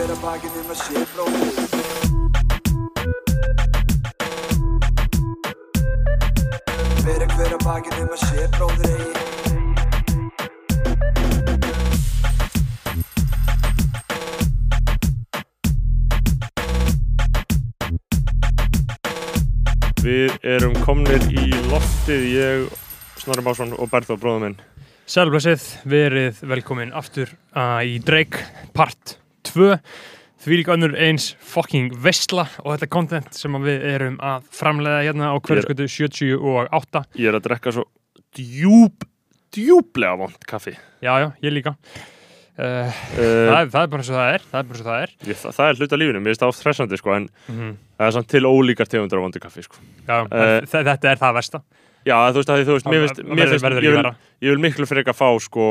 hver að bakið um að sé bróðir Hver að hver að bakið um að sé bróðir eigi Við erum komnir í loftið, ég, Snorri Básson og Berþó, bróðum minn. Sælblessið, verið velkomin aftur uh, í Drake part 2 því líka önnur eins fucking vestla og þetta content sem að við erum að framlega hérna á hverjaskötu 70 og 8 Ég er að drekka svo djúb, djúblega vond kaffi. Já, já, ég líka. Uh, Uh, það, er, það er bara svo það er það er það er. Ég, það, það er hluta lífinu, mér finnst það oft stressandi, sko, en mm það er samt til ólíkar tegundar af vondu kaffi, sko. Já, þe- þetta er það versta. Já, þú veist, þú veist, mér finnst, mér finnst, ég vil, ég vil miklu frekar fá, sko,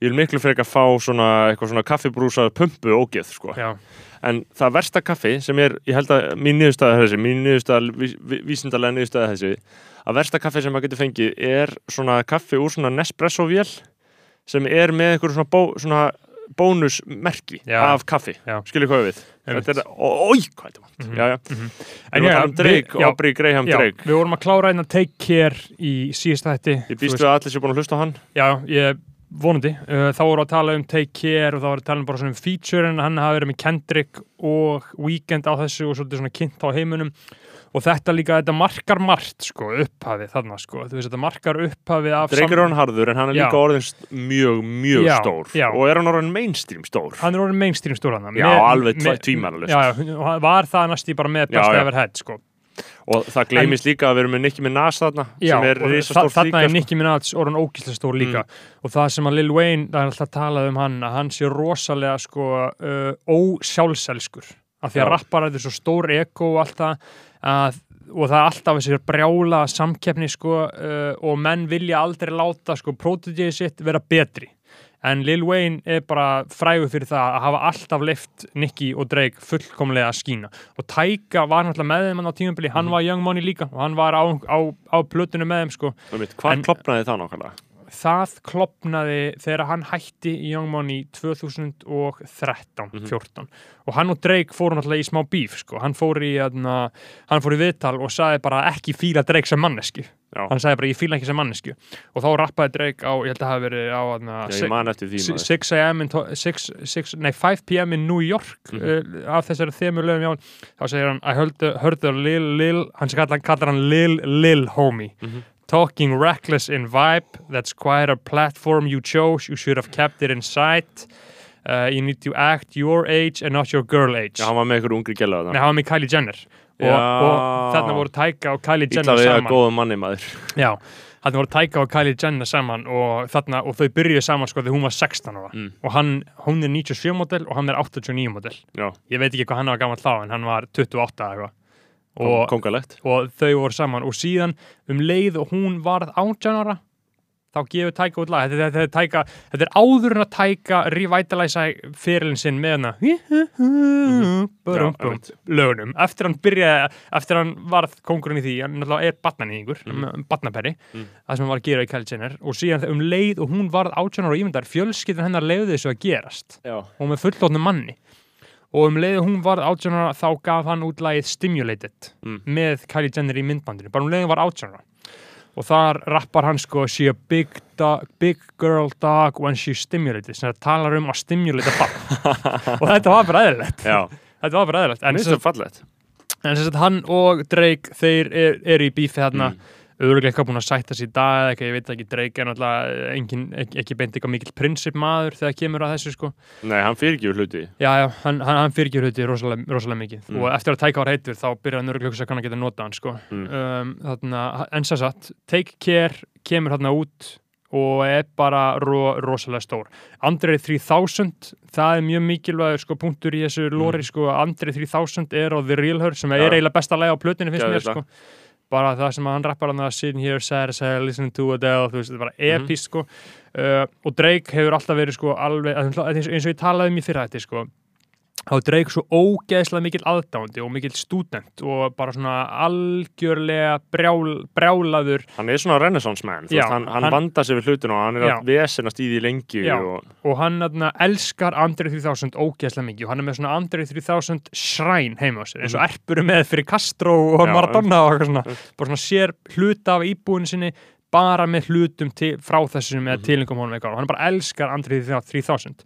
ég vil miklu frekar fá svona, eitthvað svona kaffibrúsa pumpu ógeð, sko. Já, En það versta kaffi sem er, ég held að mín niðurstaða þessi, mín niðurstaða, ví, ví, vísindalega niðurstaða þessi, að versta kaffi sem maður getur fengið er svona kaffi úr svona Nespresso-vél sem er með einhver svona, bó, svona bónusmerki Já. af kaffi, skiljið hvað við. Þetta er, ói, hvað er þetta já. Mhm. En ég við- já, Aubrey Graham Drake. Við vorum að klára einn að take care í síðasta hætti Ég býst við að allir séu búin að hlusta á hann. Já, ég vonandi uh, þá voru að tala um Take Care og þá voru að tala um bara svona um feature en hann hafi verið með Kendrick og Weekend á þessu og svolítið svona kynnt á heiminum og þetta líka, þetta markar margt sko, upphafið þarna sko, veist þetta markar upphafið af er orðin harður en hann er Já. líka orðin st- mjög, mjög Já, stór. já. Og er hann orðin mainstream stór. hann er orðin mainstream stór hann Já, alveg já, og hann var það næst í bara með best ever head sko Og það gleymist líka að við erum með Nicki Minaj þarna Já, sem er og risastórt þa- þarna er sko. Nicki Minaj orðin ógíslega stór líka. Og það sem að Lil Wayne, það er alltaf talað um hann að hann sé rosalega sko uh, ósjálfselskur. Af því að rappar þetta er svo stór eko og allt það að, og það er alltaf þessi brjála samkeppni sko uh, og menn vilja aldrei láta sko protégið sitt vera betri en Lil Wayne er bara frægur fyrir það að hafa alltaf leift Nicki og Drake fullkomlega að skína og Tyga var náttúrulega með þeim á tímabili, Mhm. hann var Young Money líka og hann var á, á, á plötunum með þeim sko Hvað klopnaði það nákvæmlega? Það klopnaði þegar hann hætti í Young Money 2013 Mhm. 14 og hann og Drake fóru náttúrulega í smá bíf sko. hann fór í, fór í viðtal og sagði bara ekki fíla Drake sem mannesku Já, hann sagði bara ég fíla ekki sem mannesku og þá rappaði Drake á, ég held að það hafi verið á aðna. 6 am in to- 6, 6, nei, 5 pm in New York Mhm. uh, af þessari þemulöfum já, þá segir hann I heard the, heard the lil, lil hann kallar, hann lil, lil homie Mhm. Talking reckless in vibe. That's quite a platform you chose. You should have kept it inside uh, you need to act your age and not your girl age. Já, hann var með einhver ungri gæla Nei, þarna. hann var með Kylie Jenner. Og, og þarna voru Tyga og Kylie Jenner við að saman. góða manni maður. Já, þarna voru Tyga og Kylie Jenner saman og, þarna, og þau byrjuðu saman sko þegar hún var 16 ára. Mm. og hann, hún er 97 model og hann er 89 model. Já, ég veit ekki hvað hann var gammal þá en hann var 28 eða eitthvað og, og þau voru saman. Og síðan um leið og hún varð 18 ára þá gefur Tyga út lag. Þetta, þetta, þetta, þetta er áður en að Tyga revitalæsa fyrirlin sinn með hana. Brum, einmitt. lögunum. Eftir hann byrjaði, eftir hann varð kongurinn í því, hann er batnanýðingur mm. batnaperri, Mm. það sem hann var að gera í Jenner. Og síðan um leið og hún varð 18 ára og ímyndar, fjölskyldin hennar leiði þessu að gerast. Já. og með fullóttum manni og um leið og hún 18 ára þá gaf hann út lagið Stimulated Mm. með Kylie Jenner í myndbandinu. Bara um leið og hún var 18 ára. Og þar rappar hann sko she a big, dog, big girl dog when she stimulated sem það talar um að stimulata barn og þetta var bara eðlilegt. Já, þetta var bara eðlilegt. En, sem sagt hann og Drake þeir eru er í bífi þarna. Mm. Auðvitað eitthvað búin að sætta sér í dag eða eitthvað, ég veit ekki, Drake er náttúrulega engin, ekki, ekki beint eitthvað mikill prinsip maður þegar kemur að þessu sko Nei, hann fyrir ekki úr hluti. Já, já, hann, hann, hann fyrir ekki hluti rosalega, rosalega mikið Mm. og eftir að tæka var heitur þá byrjar hann örgulega að hann geta nota hann sko. Mm. um, þarna, en sem sagt Take Care kemur þarna út og er bara ro, rosalega stór Andrei 3000 það er mjög mikilvægur sko, punktur í þessu lóri sko, Andrei 3000 er á The Real Her sem er Mm. Já. eiginlega besta lega á plötinu finnst Já, mér sko. Bara það sem hann rappar hann að sitting here sad hell, listening to Adele þú veist, þetta er bara Mhm. epist sko uh, og Drake hefur alltaf verið sko alveg, eins og eins og ég talaði um í fyrra þetta sko þá Drake svo ógeðslega mikill aðdándi og mikill stúdent og bara svona algjörlega brjál, brjálaður. Hann er svona veist, hann, hann, hann- vandar sig við hlutinu og hann er Já. að vesenast í því lengi og, og hann aðna, elskar Andre 3000 ógeðslega mikið og hann er með svona Andre 3000 shrine heima á sér eins og erpur með fyrir Castro og Já, Maradona og eitthvað svona. bara svona sér hluta af íbúinu sinni bara með hlutum til, frá þessum með tilengum honum eitthvað og hann bara elskar Andre 3000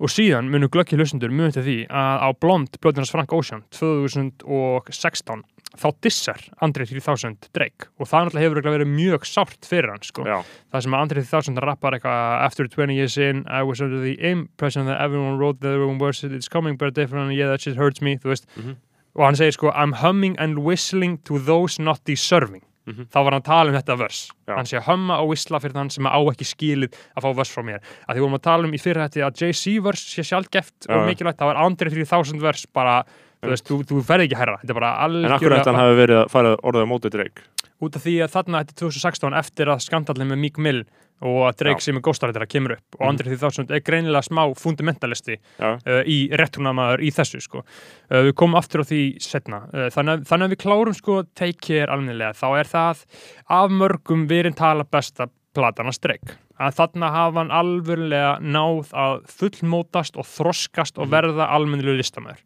og síðan munu glöggi hlustendur munu til því að á Blond blöðunars Frank Ocean 2016 þá dissar Andre 3000 Drake. Og það náttúrulega hefur verið mjög sárt fyrir hann sko. Já, það sem að Andre 3000 rappar eitthvað after 20 years in, I was under the impression that everyone wrote their own words it's coming but different, yeah that shit hurts me þú veist, Mhm. og hann segir sko I'm humming and whistling to those not deserving Mhm. þá var hann að tala um þetta vers. Já. hann sé að humma og whistla fyrir þann sem á ekki skilið að fá vers frá mér, að því vorum að tala um í fyrir þetta að Jay-Z vers sé sjálfgeft og mikilvægt, það var Andre 3000 vers bara, þú veist, þú, þú ferði ekki herra þetta er bara en akkur algjörlega þetta hann hafi verið að fara orðið á móti Drake? Út af því að þarna þetta er 2016 eftir að skandallin með Meek Mill og að Drake sem er ghostwriter kemur upp. Og Mhm. Andri 3000 er greinilega smá fundamentalisti uh, í réttunamaður í þessu sko. uh, við komum aftur á því setna uh, þannig, að- þannig að við klárum sko take care almennilega. Þá er það af mörgum verið tala besta platana Drake. Að þarna hafa hann alvörlega náð að fullmótast og þroskast og verða almennilegu listamæður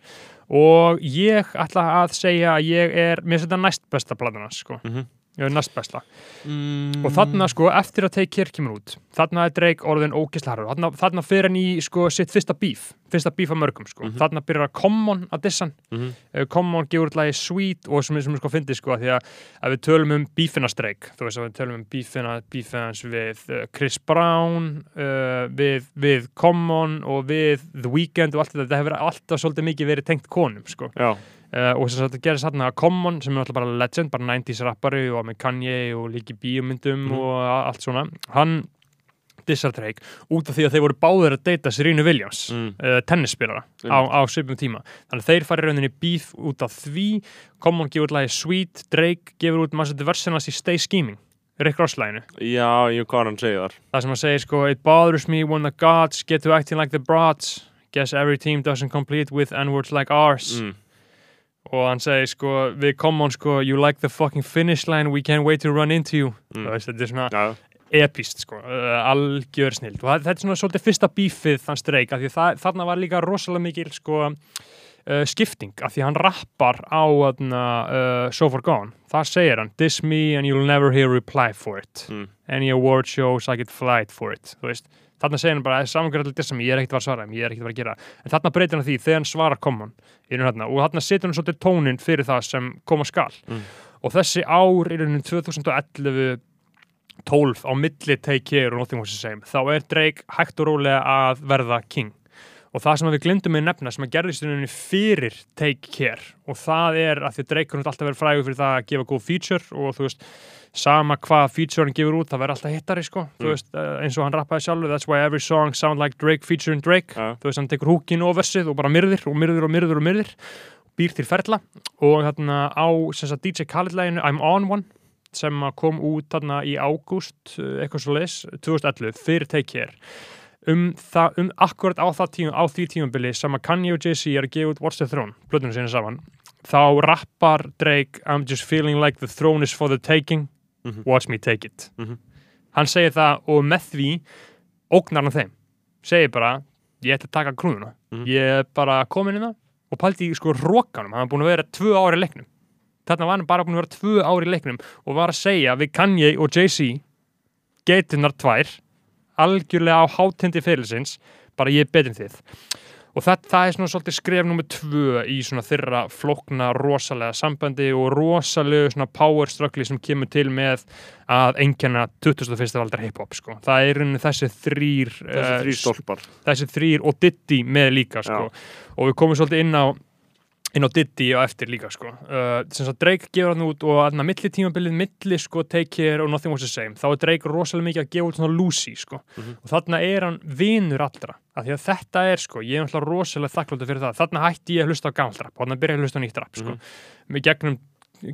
og ég ætla að segja að ég er, mér finnst þetta næst besta platana sko, Mhm. ég er næst besta mm. og þarna sko eftir að Take Care kemur út þarna er Drake orðin ógislega harður þarna, þarna fyrir hann í sko sitt fyrsta bíf fyrsta bíf af mörgum sko Mhm. þarna byrjar að Common að dissan Mhm. uh, Common gefur út lagi Sweet og sem, er sko fyndi sko því að við tölum um bífina Drake þú veist að við tölum um bífina bífina hans við uh, Chris Brown uh, við, við Common og við The Weeknd og allt þetta þetta hefur alltaf svolítið mikið verið tengt konum sko já, Uh, og þess að þetta gerist þarna að Common sem er alltaf bara legend, bara 90s rappari og með Kanye og líki bíómyndum Mhm. og allt svona hann dissar Drake út af því að þeir voru báðir að deyta Serena Williams Mm. uh, tennisspilara á, Einmitt. á svipum tíma þannig að þeir fara í rauninni beef út af því Common gefur út lagi Sweet Drake gefur út maður þetta versinast í Stay Scheming Rick Ross læginu já, ég hvað hann segir þar það sem að segja sko It bothers me when the gods get to acting like the broads Guess every team doesn't complete with n-words like ours mm. Og hann segi sko við Common sko you like the fucking finish line we can't wait to run into you. Mm. Veist, þetta er svona já, epist sko uh, algjör snild og það- þetta er svona svolítið fyrsta bífið þann streik af því það, þarna var líka rosalega mikil sko uh, skipting af því hann rappar á uh, So Far Gone. Þar segir hann diss me and you'll never hear reply for it. Mm. Any award shows I get flight for it þú veist Þarna segir hann bara, samangjörðlega dissa mig, ég er ekkert að svara ég er ekkert að gera. En þarna breytir hann því þegar hann svarar raun þarna og þarna setur hann svolítið tónin fyrir það sem koma skal. Mm. Og þessi ár í raunin 2011 12 á milli Take Care og Nothing Was the Same, þá er Drake hægt og rólega að verða king. Og það sem við glemdum með nefna sem að gerðist í rauninni fyrir Take Care og það er að því Drake hann alltaf verið frægur fyrir það að gefa góð feature og þú veist, sama hvað feature hann gefur út, það verður alltaf hittari sko, þú Mm. veist, uh, eins og hann rappaði sjálfur that's why every song sound like Drake featuring Drake. Já. þú veist, hann tekur húkin og versið og bara myrðir og myrðir og myrðir og myrðir býr til ferla. Og þarna á sagt, DJ Khaled-læginu I'm On One sem kom út þarna í ágúst uh, eitthvað svo leis, 2011 fyrir Take Care. Um, það, um akkurat á, það tíum, á því tímabili sem að Kanye og Jay-Z er að gefa út Watch the Throne, blöðunum sinni saman þá rappar Drake I'm just feeling like the throne is for the taking Mhm. watch me take it Mhm. hann segir það og með því ógnar hann þeim segir bara, ég ætla að taka krúðuna Mhm. ég er bara komin inn það og pælti í sko rókanum, hann er búin að vera tvö ári í leiknum þarna var hann bara búin að vera tvö ári í leiknum og var að segja við Kanye og Jay-Z geitinnar tvær algjörlega á hátindi fyrirlisins bara ég en þið og það, það er svona svolítið skref nummið tvö í svona þeirra flókna rosalega sambandi og rosalega svona power struggle sem kemur til með að einkenna 21. aldar hip-hop sko. það er rauninni þessi þrýr þessi eh, þrý stólpar þessi þrýr og Diddy með líka sko. og við komum svolítið inn á inn á Diddy og eftir líka sko. uh, sem sagt Drake gefur hann út og aðna milli tímabilið, milli sko Take Care og Nothing Was the Same, þá er Drake rosalega mikið að gefa út svona Lucy sko Mhm. og þarna er hann vinur allra af því að þetta er sko, ég er náttúrulega rosalega þakkláttur fyrir það, þarna hætti ég að hlusta á gamalt rap og þarna byrja ég að hlusta á nýtt rap sko Mhm. með gegnum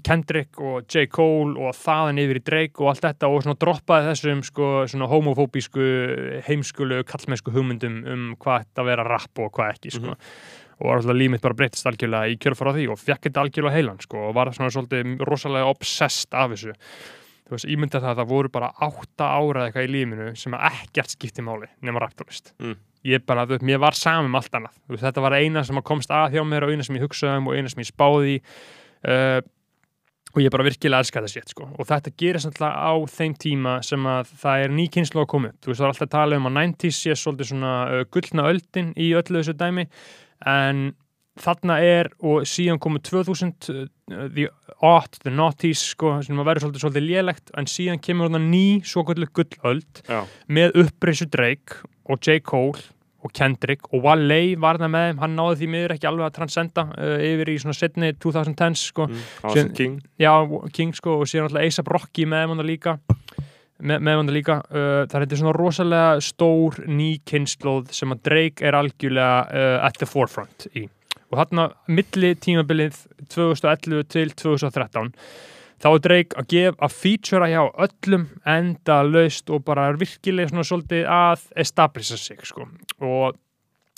Kendrick og J. Cole og þaðan yfir í Drake og allt þetta og svona droppaði þessum sko svona homofóbísku heimskulu kallmennsku hugmyndum um hvað þetta vera rap og hvað ekki sko Mhm. Og alltaf líf mitt bara breytist algjörlega í kjölfara því og fekk þetta algjörlega heilan sko, og var svona svolítið rosalega obsessed af þessu. Þú veist, ímynda það að það voru bara átta ára eitthvað í lífinu sem ekkert skipti máli nema raptólist Mm. ég bara, þú veist, mér var saman um allt annað. Veist, þetta var eina sem komst að hjá mér og eina sem ég hugsaði um og eina sem ég spáði uh, og ég bara virkilega elska þetta sétt sko. og þetta gerist alltaf á þeim tíma sem að það er ný kynslu að koma upp. Þú veist það er alltaf að tala um að 90s sé svolítið svona uh, gullna öldin í öllu þessu dæmi en þarna er og síðan komu 2000 uh, the odd, the noughties sko, sem verður svolítið, svolítið lélegt en síðan kemur þarna ný svo gullöld Já, með uppreysu Drake og J. Cole og Kendrick og Wale var það með hann náði því miður ekki alveg að transcenda uh, yfir í svona setni 2010s sko. mm. Síðan- King já, King sko og síðan alltaf A$AP Rocky með hann líka með, með hann líka uh, það er þetta svona rosalega stór ný kynnslóð sem að Drake er algjörlega uh, at the forefront í og þarna milli tímabilið 2011 til 2013 þá er Drake að gef að featura hjá öllum enda laust og bara er virkilega svona svolítið að establisha sig sko og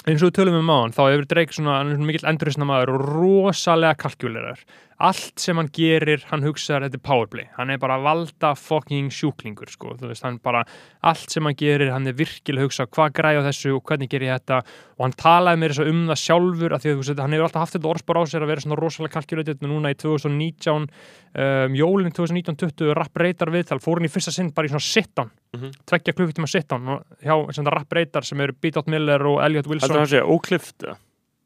eins og við tölum um hann, þá hefur Drake svona, svona mikill enduristna maður og rosalega kalkjulerar. Allt sem hann gerir, hann hugsaður, þetta er powerplay. Hann er bara að valda fucking sjúklingur, sko. Þú veist, hann bara, allt sem hann gerir, hann er virkilega að hugsa hvað græði á þessu og hvernig ger ég þetta og hann talaði mér þess um það sjálfur af því að þú veist, hann hefur alltaf haft þetta orðspár á sér að vera svona rosalega kalkjuleitið núna í 2019 um, jólinn 2019-20 rapp reytar viðtal, fór hann í fyrsta sinn bara í svona sit-down, Mhm. tveggja klukkutíma og hjá sem það rapp reytar sem eru Out Miller og Elliot Wilson?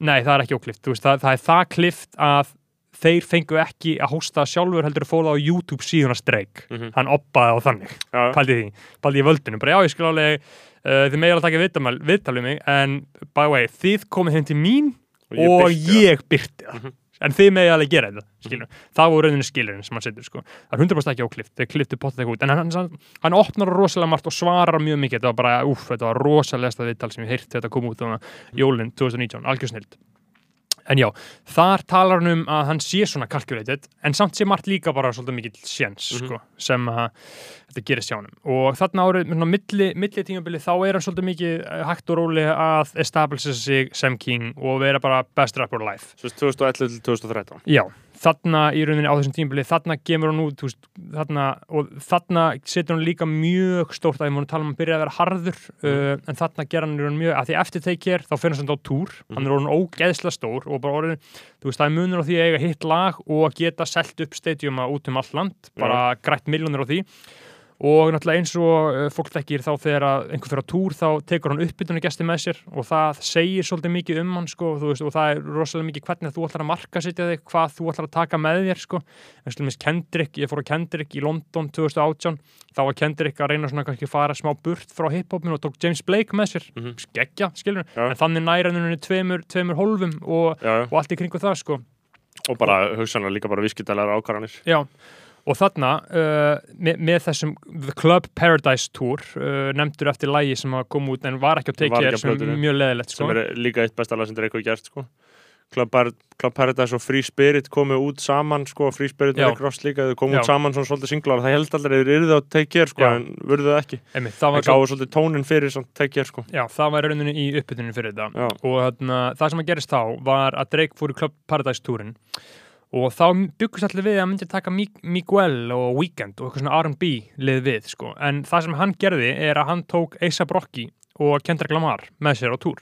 Nei, það er ekki óklift, þú veist, það, það er það klift að þeir fengu ekki að hósta sjálfur heldur að fóla á YouTube síðan að streik. Mhm. hann oppaði á þannig, Já, pældi því pældi í völdinu, bara já, ég skil alveg uh, þið meira að taka viðtal, viðtal við mig en by the way, þið komið heim til mín og ég, það. byrti það. Mhm. en þið megið alveg gera þetta, skilur það voru rauninni skilurinn sem hann setur, sko. Það er 100% ekki óklift, þeir kliftu pottið eitthvað út. En hann, hann, hann opnar rosalega margt og svarar mjög mikið, þetta var bara, úff, þetta var rosalegasta viðtal sem ég heyrt þetta kom út á jólinn 2019, algjörsnild en já, þar talar hann um að hann sé svona calculated en samt sé margt líka bara svolítið mikill séns Mhm. sko, sem að þetta gerist hjá hann og þarna árið, svona milli, tímabili þá er hann svolítið mikið eh, hægt og róli að establisha sig sem king og vera bara best rapper alive Svo 2011 til 2013 Já, þarna í rauninni á þessum tímabili, þarna gemur hann út veist, þarna, og þarna setur hann líka mjög stórt að múin að tala um að byrja að vera harður uh, en þarna ger hann í rauninni mjög, að því eftir care þá finnst hann á túr, hann er orðin ógeðsla stór og bara orðin, þú veist, það er munur á því að eiga hitt lag og að geta selt upp stadiuma út um allt land, bara grætt miljónir á því og náttúrulega eins og uh, fólk þekkir þá þegar að einhver fyrir á túr þá tekur hann uppbytunni gesti með sér og það segir svolítið mikið um hann sko, veist, og það er rosalega mikið hvernig þú ætlar að marka sitja þig, hvað þú ætlar að taka með þér sko, en slumist Kendrick ég fór á Kendrick í London 2018 þá var Kendrick að reyna svona kannski að fara smá burt frá hiphopinu og tók James Blake með sér Mhm. skeggja, skilur, Já. en þannig næra hann tveimur, tveimur hólfum og, Já, já. og allt í kringu það sko Og bara hugsanlega líka bara viskitalega ákvarðanir Já, og þarna uh, með, með þessum The Club Paradise Tour uh, nefndur eftir lægi sem að koma út en var ekki á Var á care sem er mjög leðilegt sko. sem er líka eitt besta lag sem hefur gert sko. Club, Par Club Paradise og Free Spirit komu út saman sko, Free Spirit Rick Ross líka þau komu út saman svona svolítið singlar það held allir að þeir eru það að take care sko, en vörðu það ekki Einmitt, það, það var svo, svolítið tónin fyrir care sko. já, það var rauninni í uppbytunni fyrir þetta Já. og þarna, það sem að gerist þá var að Drake fór í Club Paradise Tourin og þá byggust allir við að hann myndi taka Mi- Miguel og Weekend og eitthvað svona R&B lið við sko. en það sem hann gerði er að hann tók A$AP Rocky og Kendrick Lamar með sér á túr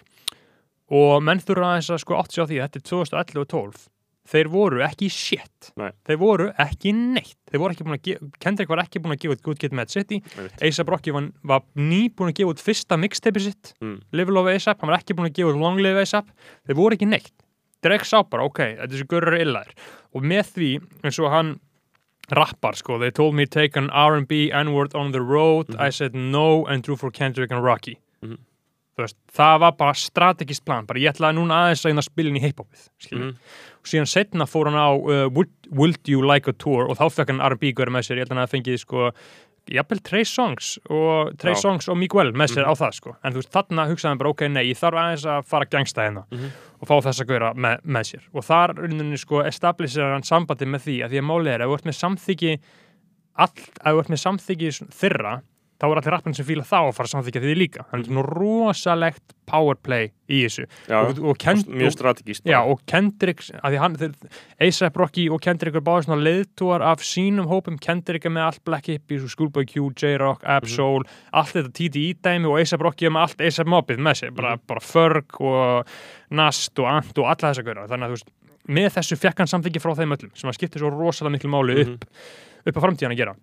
og menn þurfa aðeins að sko átt sér á því að þetta er 2011 og 12 þeir voru ekki shit Nei. þeir voru ekki neitt þeir voru ekki búin að gefa, Kendrick var ekki búin að gefa út Good Kid Mad City. A$AP Rocky var, var nýbúin að gefa út fyrsta mixtape sitt Mm. Live Love A$AP, hann var ekki búin að gefa út Long Live A$AP, þeir voru ekki neitt Drake sá bara, ok, þetta þessi görur illaðir og með því, eins og hann rappar, sko, they told me take an R&B N-word on the road I said no and drew for Kendrick and Rocky Mhm. þú veist, það var bara strategist plan, bara ég ætlaði núna aðeins að spila inn í hiphopið, skiljum Mhm. og síðan setna fór hann á uh, would, would You Like a Tour og þá fekk hann R&B görur með sér, ég held að hann að fengið sko, jafnvel Trey Songs og Trey. Songs og Miguel með sér Mhm. á það sko, en þú veist, þarna hugsaði hann bara ok, nei, ég þarf aðeins að fara að gangsta hérna Mhm. og fá þess að gauðra með, með sér og þar rauninni sko establisher hann sambandi með því að því að málið er að þú ert með samþyggi allt, að þú ert með samþyggi þeirra þá er allir rappin sem fíla þá að fara að samþykja því líka. Þannig að rosalegt powerplay í þessu. Já, og, og, Kend, mjög strategíst já, og Kendrick að því hann, A$AP Rocky og Kendrick er báðið svona leiðtúar af sínum hópum. Kendrick er með allt Black Hippies og Schoolboy Q, J-Rock, Mhm. Ab-Soul allt þetta TDI dæmi og A$AP Rocky er með allt A$AP mobbið með sér, bara, Mhm. bara Ferg og Nast og Ant og alla þessa gauðra þannig að þú veist, með þessu fekk hann samþykki frá þeim öllum sem að skipta svo rosalega miklu máli Mhm. upp, upp á framtíðan að gera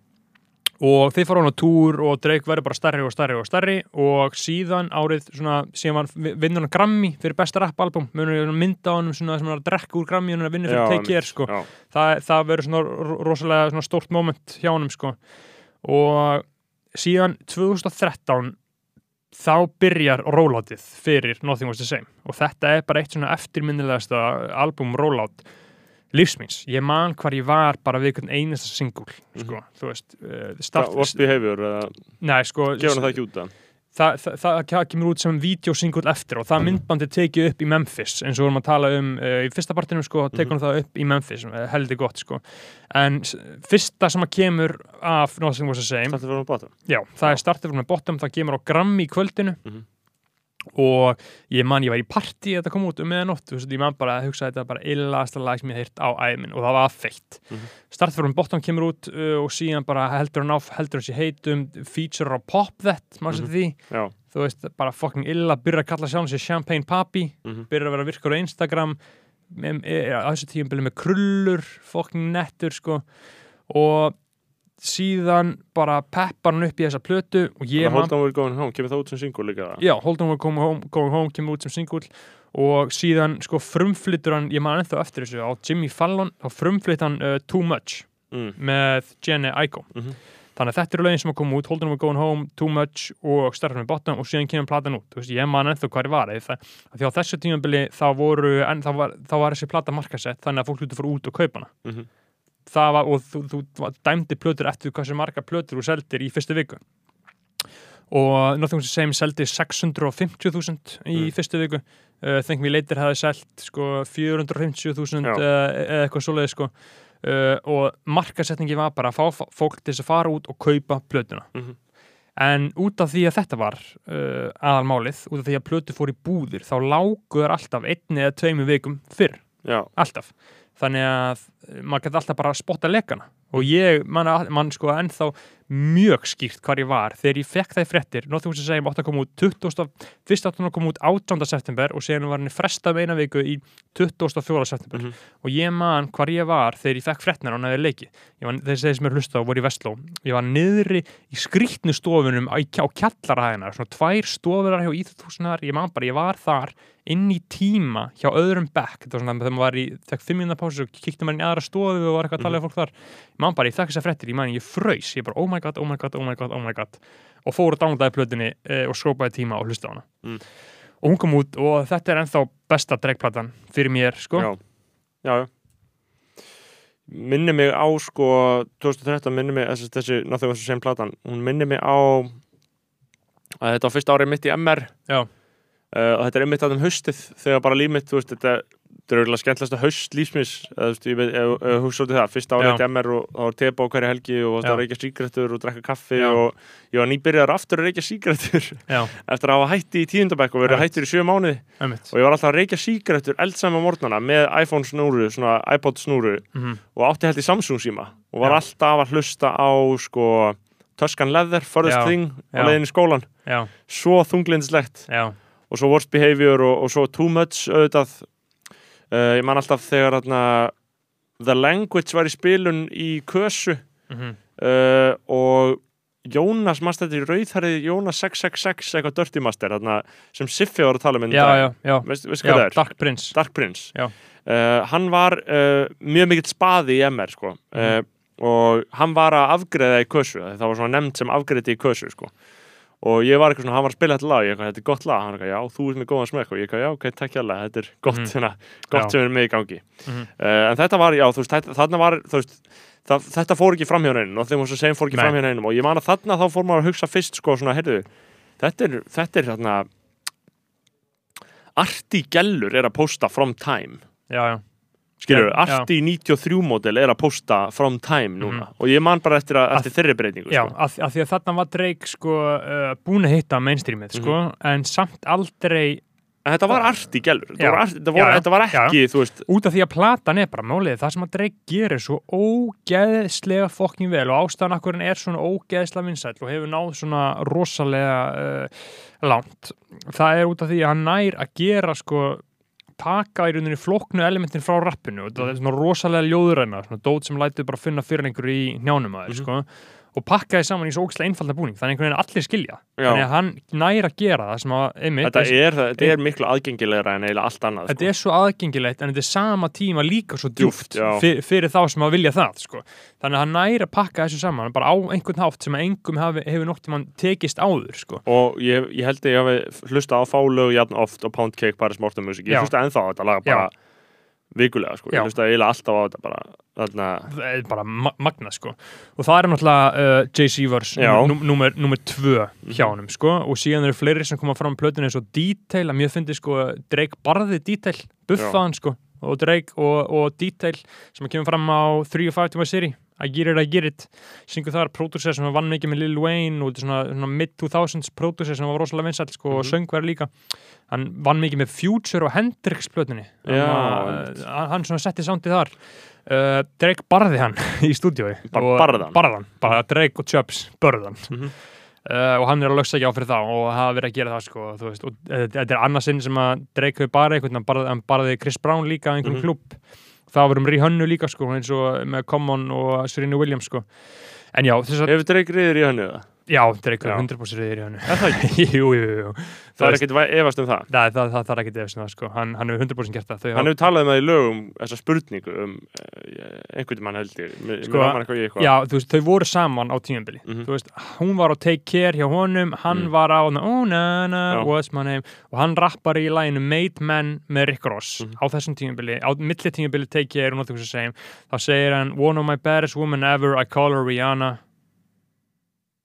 og þeir fara hann á túr og Drake verður bara stærri og stærri og stærri og síðan árið svona, síðan hann vinnur hann Grammy fyrir besta rappalbum, mynda á hann svona, sem hann er að drekka úr Grammy og hann vinna fyrir Take Care sko, já, það, það verður svona ro- rosalega svona stórt moment hjá honum sko. Og síðan 2013 þá byrjar rolloutið fyrir Nothing Was The Same. Og þetta er bara eitt svona eftirminnilegasta album rollout lífsmins, ég man hvar ég var bara við einhvern einasta singul sko, þú veist uh, Worst Behavior, nei, sko, gefur hann það ekki út það? það, það, það, það kemur út sem videosingull eftir og það myndbandi tekið upp í Memphis eins og við erum að tala um uh, í fyrsta partinu sko, tekur hann það upp í Memphis uh, heldur gott sko. En fyrsta sem að kemur af Nothing Was The Same Þetta fyrir hann báta já, það er startið frá bottom, það kemur á Grammy kvöldinu. Mhm. Og ég man ég var í partí þetta kom út um meðanótt, þú veist, ég man bara að hugsa þetta bara illasta lag sem ég heirt á æmin og það var feitt. Mhm. Startið frá bottom kemur út uh, og síðan bara heldur hann á heldur hann sér heitum, feature á Pop That, maður mm því Já, þú veist, bara fucking illa byrja að kalla sjálf sér Champagne Papi Mhm. byrja að vera virkur á Instagram með, á þessu tíum byrja með krullur fucking nettur sko og síðan bara peppar hann upp í þessa plötu og ég Hold on we're going home, kemur það út sem single líka? já, Hold on we're going home, going home kemur út sem singull og síðan sko frumflyttur hann, ég man ennþá eftir þessu á Jimmy Fallon, þá frumflytt hann uh, Too Much Mm. með Jenny Aiko Mhm. þannig að þetta eru lögin sem að koma út Hold on we're going home, Too Much og Starfum með Bottom og síðan kemur platan út, veist, ég man ennþá hvað ég var eða það, því á þessu tímabili þá voru en þá var, þá var þessi plata markasett þannig að fólk hluti fór út og kaupa hana Mhm. Það var, og þú, þú, dæmdi plötur eftir hversu marga plötur þú seldir í fyrstu viku. Og Nothing Same seldi 650.000 í Mm. fyrstu viku. Uh, Think Me Later hefði selt sko 450.000 Já. uh, eða eitthvað svoleiði sko. Uh, og markasetningi var bara að fá fólk til þess að fara út og kaupa plötuna. Mhm. en út af því að þetta var uh, aðalmálið, út af því að plötu fór í búðir þá láguður alltaf einni eða tveimu vikum fyrr. Já, alltaf þannig að maður gæti alltaf bara að spotta lekana og ég, mann man sko ennþá mjög skýrt hvar ég var þegar ég fekk það í fréttir, Nothing Was The Same átt að koma út 20. fyrst átt hann að koma út 18. september og síðan var hann frestað með eina viku í 24. september Mhm. og ég man hvar ég var þegar ég fekk fréttinar á næður leiki ég var, þeir sem er hlusta og voru í Vestló ég var niðri í skrýtnu stofunum á, á kjallarhæðinar, svona tvær stofurar hjá íþjóðhúsinar, ég man bara, ég var þar inn í tíma hjá öðrum bekk þetta var svona þegar maður var í, þekk fimm minna pásu og kíkti maður inn í aðra stofu og var eitthvað að tala um fólk þar ég man bara, ég þekk þessar fréttir, ég man, ég fröys ég bara, oh my god, oh my god, oh my god, oh my god og fór og downloadaði plötunni e, og skrópaði tíma og hlusta á hana Mm. og hún kom út og þetta er ennþá besta dregplatan fyrir mér, sko já, já, já. Minni mig á sko 2013 minni mig þessi, þessi Was The Same platan hún minni mig á að þetta var fyrsta árið mitt í MR Já. Uh, og þetta er einmitt að um haustið þegar bara líf mitt, þú veist, þetta þetta er auðvitað skemmtilegsta haust lífsmis eða hugsa út í það fyrsta árið MR og þá var teba á hverja helgi og var reykja sígrættur og drekka kaffi Já. og ég var nýbyrjar aftur að reykja sígrættur Já, eftir að hafa hætti í tíundabæk og verið Einmitt. hættur í sjö mánuði einmitt og ég var alltaf að reykja sígrættur eldsæma morgnana með iPhone snúru, svona iPod snúru mm og átti held í Samsung síma og var Já. alltaf að hlusta á sko Tuscan Leather, Furthest Já. Thing á Já. leiðin í skólan, Já, svo þunglindislegt já, og svo Worst Behavior og, og svo Too Much auðvitað uh, ég man alltaf þegar þarna The Language var í spilun í Kösu mm uh, og Jónas, mannst þetta í rauðhærið Jónas 666 eitthvað Dirty Master þarna, sem Siffi var að tala um já, já, já, já það er? Dark Prince Dark Prince Já. uh, hann var uh, mjög mikill spaði í MR sko. uh, og hann var að afgreða í kösu það var svona nefnd sem afgreði í kösu sko. Og ég var eitthvað svona, hann var að spila þetta lag ég eitthvað, þetta er gott lag, hann eitthvað, já, þú ert með góðan smekk og ég eitthvað, já, ok, takk hjá þetta er gott, Mhm. hérna, gott Já. sem er með í gangi Mhm. uh, en þetta var, já, þú veist, þarna var þú veist, það, þetta fór ekki fram hjá neinum og þeim var svo segjum fór ekki Nei. fram hjá neinum og ég man að þarna þá fór maður að hugsa fyrst sko, svona, heyrðu, þetta er, þetta er þarna Arti Gellur er að posta from time Já, já, skilur, Já, Arti 93 módel er að posta from time núna. Og ég man bara eftir, að, eftir þeirri breytingu Já, sko. af, af því að þarna var Drake sko uh, búin að hitta mainstreamið sko, en samt aldrei en þetta var Arti gælur þetta, var var, Já, ekki, þú veist út af því að platan er bara málið það sem að Drake gerir svo ógeðslega fokkin vel og ástæðan akkur hann er svona ógeðslega vinsæll og hefur náð svona rosalega uh, langt það er út af því að hann nær að gera sko taka í rauninni flóknu elementin frá rappinu. Og það er svona rosalega ljóðuræna svona dót sem lætur bara finna fyrir einhverju í njánum að þeir sko og pakka því saman í svo ógeðslega einfalda búning þannig einhvern veginn allir skilja Já. þannig að hann nær að gera það sem að einmitt, þetta er, þetta er miklu aðgengilegra en eiginlega allt annað Þetta sko. er svo aðgengilegt en þetta er sama tíma líka svo djúft já. fyr, fyrir þá sem að vilja það sko. þannig að hann næri að pakka þessu saman bara á einhvern hátt sem að engum hefur nokt tímann tekist áður sko. og ég, ég held að ég hafi hlusta á fálög jafn oft og Pound Cake bara smortum musik ég Já. hlusta ennþá á þetta laga bara vikulega sko. Já. ég hlusta eiginlega alltaf á þetta bara þarna, það er bara ma magna sko. og það er náttúrulega uh, Já. Mhm. nummer, nummer tvö hjá honum sko. og síðan eru fleiri sem koma fram á plötunni eins og Detail, að mér fyndi sko Drake barði Detail, buffaðan sko og Drake og, og Detail sem kemur fram á 3 og 5 tíma seri I get it, I get it. Syngur þar, pródúsir sem vann mikið með Lil Wayne og svona, svona mid-2000s pródúsir sem var rosalega vinsall sko, og Mhm. söngverð líka. Hann vann mikið með Future og Hendrix plötunni. Já, hann, hann svona setti sándið þar. Uh, Drake barði hann í hann? barði hann, bara Drake og Chubbs börði hann. Mhm. uh, og hann er að lögsa ekki á fyrir það og hafa verið að gera það sko, veist, og uh, þetta er annarsinn sem að Drake hefur barði einhvern, hann barði, hann barði Chris Brown líka á einhverjum Mhm. klubb það var um Rihannu líka sko, eins og með Common og Serena Williams sko en já, þess að, hefur Drake reyður í hennu það? Já, Drake er Já. 100% reyðir í Rihannu Er það ekki? jú, jú, jú það Þú er væ- efast um það það, það, það, það er ekki það, sko. hann, hann hefur 100% gert það Þau hann hafa- hefur talað um það í lögum þessa spurningu um uh, einhvern mann held ég mér Sko, eitthvað eitthvað Já, þú veist, þau voru saman á tímabili Mhm. Þú veist, hún var á Take Care hjá honum hann Mm. var á, oh na na, what's my name og hann rappar í læginu Made Men með Rick Ross Mhm. á þessum tímabili, á milli tímabili Take Care og nothing to say, þá segir hann one of my baddest women ever, I call her Rihanna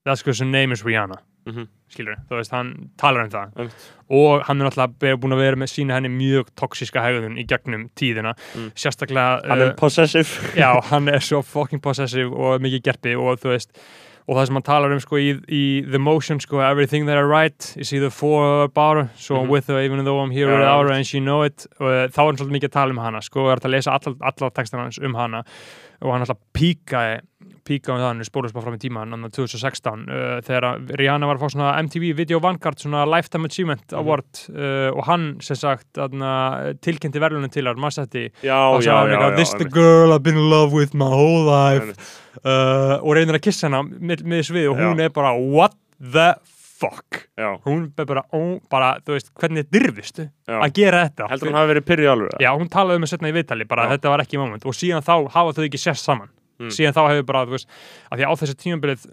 that's because her name is Rihanna Mhm. skilur, þú veist, hann talar um það Einmitt. og hann er be- búin að vera með sína henni mjög toxiska hegðun í gegnum tíðina Mm. sérstaklega hann er uh, possessive já, hann er svo fucking possessive og mikið gerpi og þú veist og það sem hann talar um sko í, í The Motion sko, everything that I write is either for or about so I'm Mhm. with her even though I'm here Já, without her and she know it og uh, þá er hann svolítið mikið að tala um hana sko, og er að lesa alla, alla textan hans um hana og hann alltaf píkaði píkaði um það, hann er spólust bara fram í tíma hann 2016, uh, þegar Rihanna var að fá svona MTV Video Vanguard, svona Lifetime Achievement Mhm. Award uh, og hann sem sagt aðna, tilkynnti verðlunin til hann, maður já, this the einmitt. girl I've been in love with my whole life uh, og reynir að kissa hana með, með svið og hún Já. er bara what the fuck já, hún er bara, ó, bara þú veist, hvernig dirfistu já. að gera þetta heldur hann hafi verið pyrri alveg já, hún talaði um setna í viðtali bara Já. þetta var ekki moment og síðan þá hafa þau ekki sérst saman Mm. síðan þá hefur bara, þú veist, að því á þessu tímabilið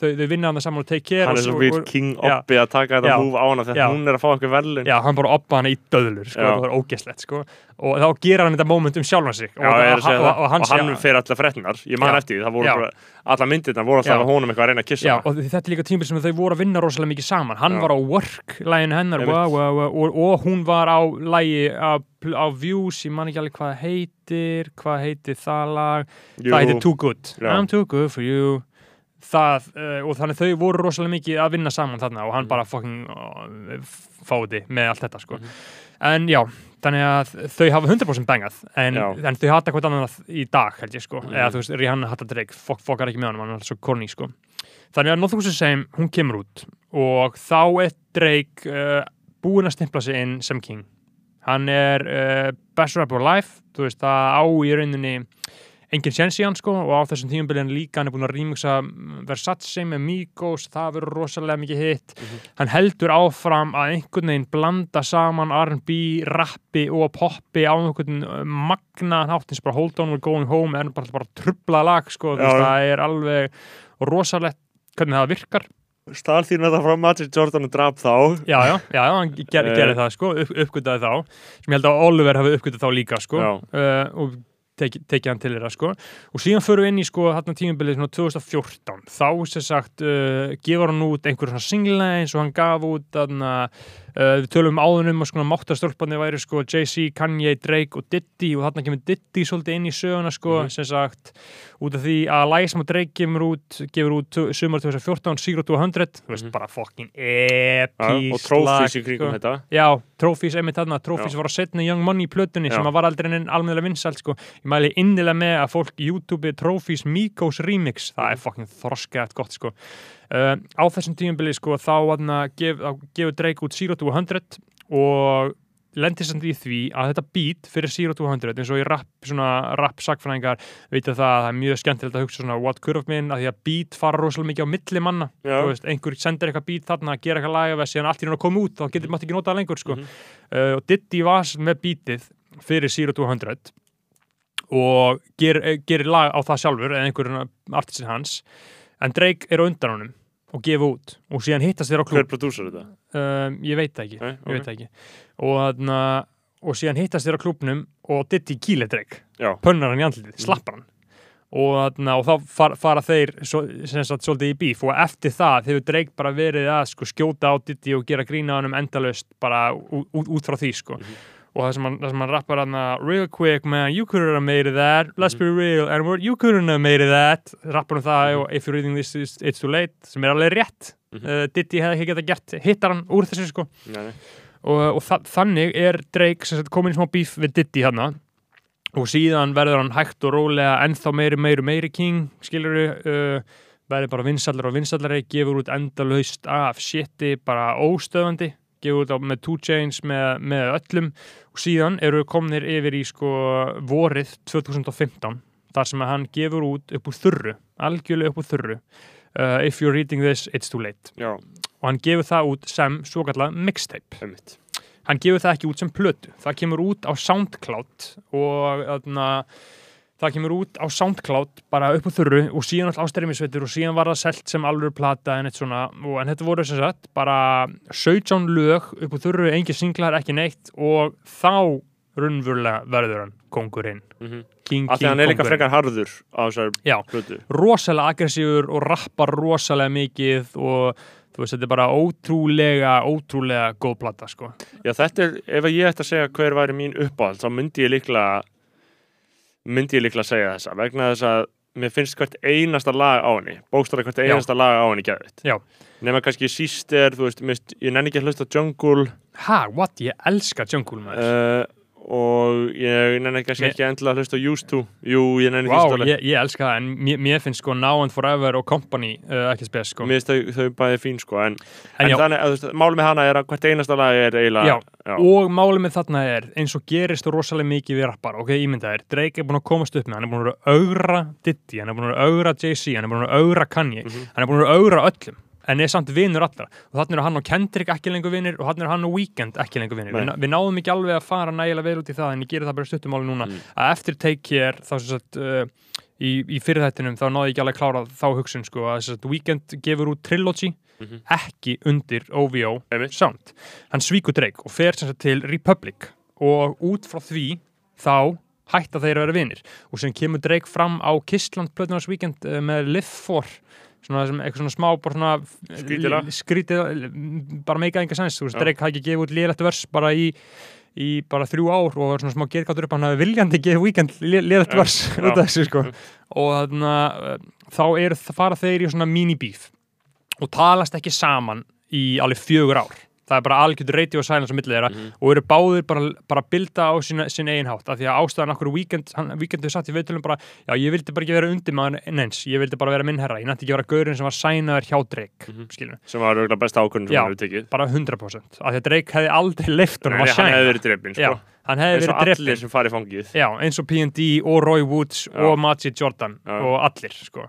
þau, þau vinna hann saman og take care hann og er svo og- King. Obbi að taka þetta múf á hana þegar hún er að fá eitthvað verðlun Já, hann bara oppa hana í döðlur sko, það var ógeslegt sko. og þá gera hann þetta moment um sjálfan sig. Já, og, er og, og, það. og hann, og hann fer allar fréttinar ég man Já. eftir því, það voru bara alla myndirna voru alltaf að honum eitthvað að reyna að kissa Já, og þetta er líka tímbil sem þau voru að vinna rosalega mikið saman. Hann Já. var á work, læginu hennar wow, og, og hún var á lægi á, á views, ég man ekki alveg hvað það heitir hvað heitir það lag? Það heitir Too Good. I'm too good for you það, uh, og þannig þau voru rosalega mikið að vinna saman þarna og hann Mhm. bara fucking uh, fáði með allt þetta sko Mhm. en já, þannig að þau hafa 100% bengað en, en þau hata hvað annað í dag held ég sko, Mhm. eða þú veist, Rihanna hata Drake fok, fokkar ekki með honum, hann er svo corny sko þannig að to Say, hún kemur út og þá er Drake uh, búinn að stimpla sig inn sem king hann er best rapper alive þú veist, það á í rauninni engin séns í hann sko og á þessum tímabilið líka hann er búinn að remixa Versace með Migos, það verður rosalega mikið hitt Mhm. hann heldur áfram að einhvern veginn blanda saman R&B, rappi og poppi á einhvern uh, magna háttins bara Hold On We're Going Home er bara, bara trubla lag sko, Já. það er alveg rosalegt hvernig það virkar Stál þín þetta frá Magic Jordan og drap þá já, já, já, hann ger, Eh. gerði það sko, upp, uppgötaði þá sem ég held að Oliver hafi uppgötað þá líka sko, uh, og teki, tekið hann til þeirra sko. og síðan förum við inn í sko þarna tímabilið svona 2014 þá sem sagt uh, gefur hann út einhver svona single eins og hann gaf út þarna uh, við tölum áðunum og sko máttastólpandi væri sko Jay-Z, Kanye, Drake og Diddy og þarna kemur Diddy svolítið inn í söguna sko, Mhm. sem sagt út af því að lægi sem að Drake gefur út gefur út sumar 2014, Zero to 100 þú veist, Mhm. bara fucking Já, epísk og trófís í lag, kringum sko. þetta Já, Trophies einmitt þarna, Trophies Já. var að setna Young Money plötunni sem Já. að var aldrei en almennilega vinsælt sko. ég mæli innilega með að fólk YouTube Trophies Migos remix það Mhm. er fucking þroskætt gott sko. Uh, á þessum tíumbili sko, þá gef, þá gefur Drake út Zero to 100 og lendir samt í því að þetta beat fyrir Zero to 100 eins og í rap, svona rap sagfræðingar vita það að það er mjög skemmtilegt að hugsa svona what could have been, að því að beat fara rosalega mikið á milli manna, Já. þú veist, einhver sendir eitthvað beat þarna, gera eitthvað laga við síðan allt í raun að koma út, þá getur maður ekki notað lengur sko. Mhm. uh, og Diddy var með beatið fyrir Zero to 100 og ger, gerir lag á það sjálfur eða einhverjum artistin hans en Drake er undan honum og gefa út og síðan hittast þeir á Hver klub prodúsar þetta? um, ég veit það ekki, veit það ekki. og, þarna, og síðan hittast þeir á klubnum og Drake. Já, pönnar hann í andlitið, slappar hann. Og, þarna, og þá far, fara þeir svo, sagt svolítið í bíf. Og eftir það hefur Drake bara verið að sko, skjóta á Diddy og gera grína á hann endalaust bara út, út frá því sko. Og það sem hann, það sem hann rappar hann real quick man, you couldn't have made it that. Let's be real, and we're- you couldn't have made it that. Rappar um það og if you're reading this it's, it's too late, sem er alveg rétt. Mhm. uh, Diddy hefði ekki geta gert hittar hann úr þessu sko. Nei, nei. og, og þa þannig er Drake sem sagt, komin í smá bíf við Diddy hann og síðan verður hann hægt og rólega ennþá meiri, meiri, meiri king skilur uh, verður bara vinsallari og vinsallari gefur út endalaust af shiti, bara óstöðandi gefur út á, með Two Chains með, með öllum. Og síðan eru komnir yfir í sko vorið 2015 þar sem að hann gefur út upp úr þurru algjörlega upp úr þurru uh, if you're reading this, it's too late. Já, og hann gefur það út sem svo kallað mixtape. Einmitt. Hann gefur það ekki út sem plötu. Það kemur út á Soundcloud og þarna, það kemur út á Soundcloud bara upp á þurru og síðan alltaf ástærimisveitur og síðan var það selt sem alveg plata en, eitt svona, og, en þetta voru sem sagt bara 17 lög upp á þurru, engin singlar, ekki neitt og þá runnvurlega verður hann kongurinn mm King Af því King hann er líka frekar harður á þessar Já. plötu rosalega aggressífur og rappar rosalega mikið og þú veist, þetta er bara ótrúlega, ótrúlega góð plata, sko. Já, þetta er, ef ég ætti að segja hver væri mín uppáhald þá myndi ég líklega myndi ég líklega segja þessa vegna þess að mér finnst hvert einasta lag á henni bókstara hvert Já. einasta lag á henni geðvitt Já. nema kannski síst er, þú veist, mist, ég nenni ekki að hlusta Jungle Ha, what? Ég elska Jungle, maður. uh, og ég nenni kannski Mér- ekki endilega að hlusta Used To. Jú, ég nenni Vá, ekki að ég, ég elska það, en mér, mér finnst sko Now and Forever og Company uh, ekki spes, sko. Mér finnst þau, þau bæði fín sko en, En en, þannig að málið með hana er að hvert einasta lag er eiginlega og málið með þarna er, eins og gerist rosalega mikið við rappar, ok, ímyndaðir, Drake er búin að komast upp með, hann er búin að augra Diddy, hann er búin að augra Jay-Z, hann er búin að augra Kanye, Mhm. hann er búin að augra öllum, en er samt vinur allra og þannig er hann og Kendrick ekki lengur vinir og þannig er hann og Weekend ekki lengur vinir Nei. við, við náðum ekki alveg að fara nægilega vel út í það en ég gerir það bara stuttumáli núna Mm. að eftir Take Care þá sem sagt uh, í, í fyrirþættinum þá náði ég ekki alveg að klára þá hugsun sko að sagt, Weekend gefur út Trilogy Mhm. ekki undir OVO. Sound hann svíkur Drake og fer sem sagt til Republic og út frá því þá hætta þeir að vera vinir og sem kemur Drake fram á Kistland Plötunars Weekend uh, með Live For svona eitthvað svona smá bara svona Skrítið lag. skrítið bara meika enga sens, þú veist. Drake hafði ekki gefið út liðlegt vers bara í í bara þrjú ár og var svona smá gerðgáttur upp hann hafi viljandi gefið weekend liðlegt Já, vers út af þessu sko. Og þannig að þá er, fara þeir í svona mini-beef og talast ekki saman í alveg fjögur ár það er bara algjörður radio silence á millið þeirra Mhm. og eru báðir bara, bara að bilda á sína, sín eigin hátt af því að ástæðan okkur weekend, hann, weekend hefur satt í viðtölum bara, já ég vildi bara ekki vera undir maður neins, ég vildi bara vera minn herra, ég nætti ekki vera gaurinn sem var sænaður hjá Drake, mm Mhm. sem var auðvitað besta ákvörðun sem Já. hann hefur tekið bara 100% af því að Drake hefði aldrei leift hann hefði verið drefin já, sko. hann hefði eins og verið allir drefin sem fari fangið Já, eins og P&D og Roy Woods Já. og Majid Jordan Já. og allir, sko.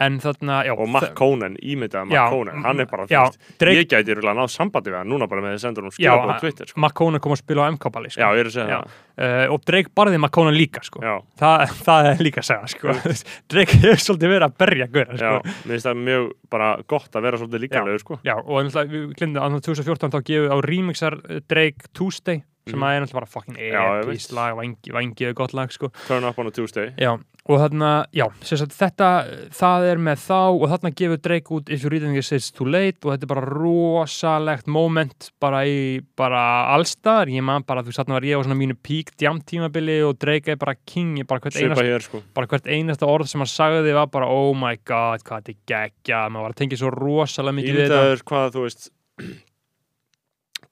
En þarna, já. og Matt Conan, ímyndaði Matt Conan hann er bara, veist, Drake- ég gæti rúlega náð sambandi við hann núna bara með að senda hann Já, skilabóð á Twitter sko. McCona kom að spila á MK-balli, sko. Uh, og Drake barði McCona líka, sko. Þa, það er líka að segja, sko. Drake hefur svolítið verið að berja gauðra, já, sko. mér finnst það mjög bara gott að vera svolítið líkanlegur sko. Já, og við glindum að 2014 þá gefið á remixar eh, Drake Tuesday sem Mhm. að er náttúrulega bara fucking epist lag, vangi, vangi er gott lag sko. Turn up on a Tuesday. Já, og þarna, já, sagt, þetta, það er með þá og þarna gefur Drake út If you reading this it's too late og þetta er bara rosalegt moment bara í, bara allstar, ég man bara, þú veist, þarna var ég á svona mínu peak jam tímabili og Drake er bara king, bara hvert Svipa einasta, hér sko. bara hvert einasta orð sem hann sagði var bara, oh my god, hvað þetta er geggja, maður var að tengja svo rosalega mikið við þetta. Ímyndaður hvað þú veist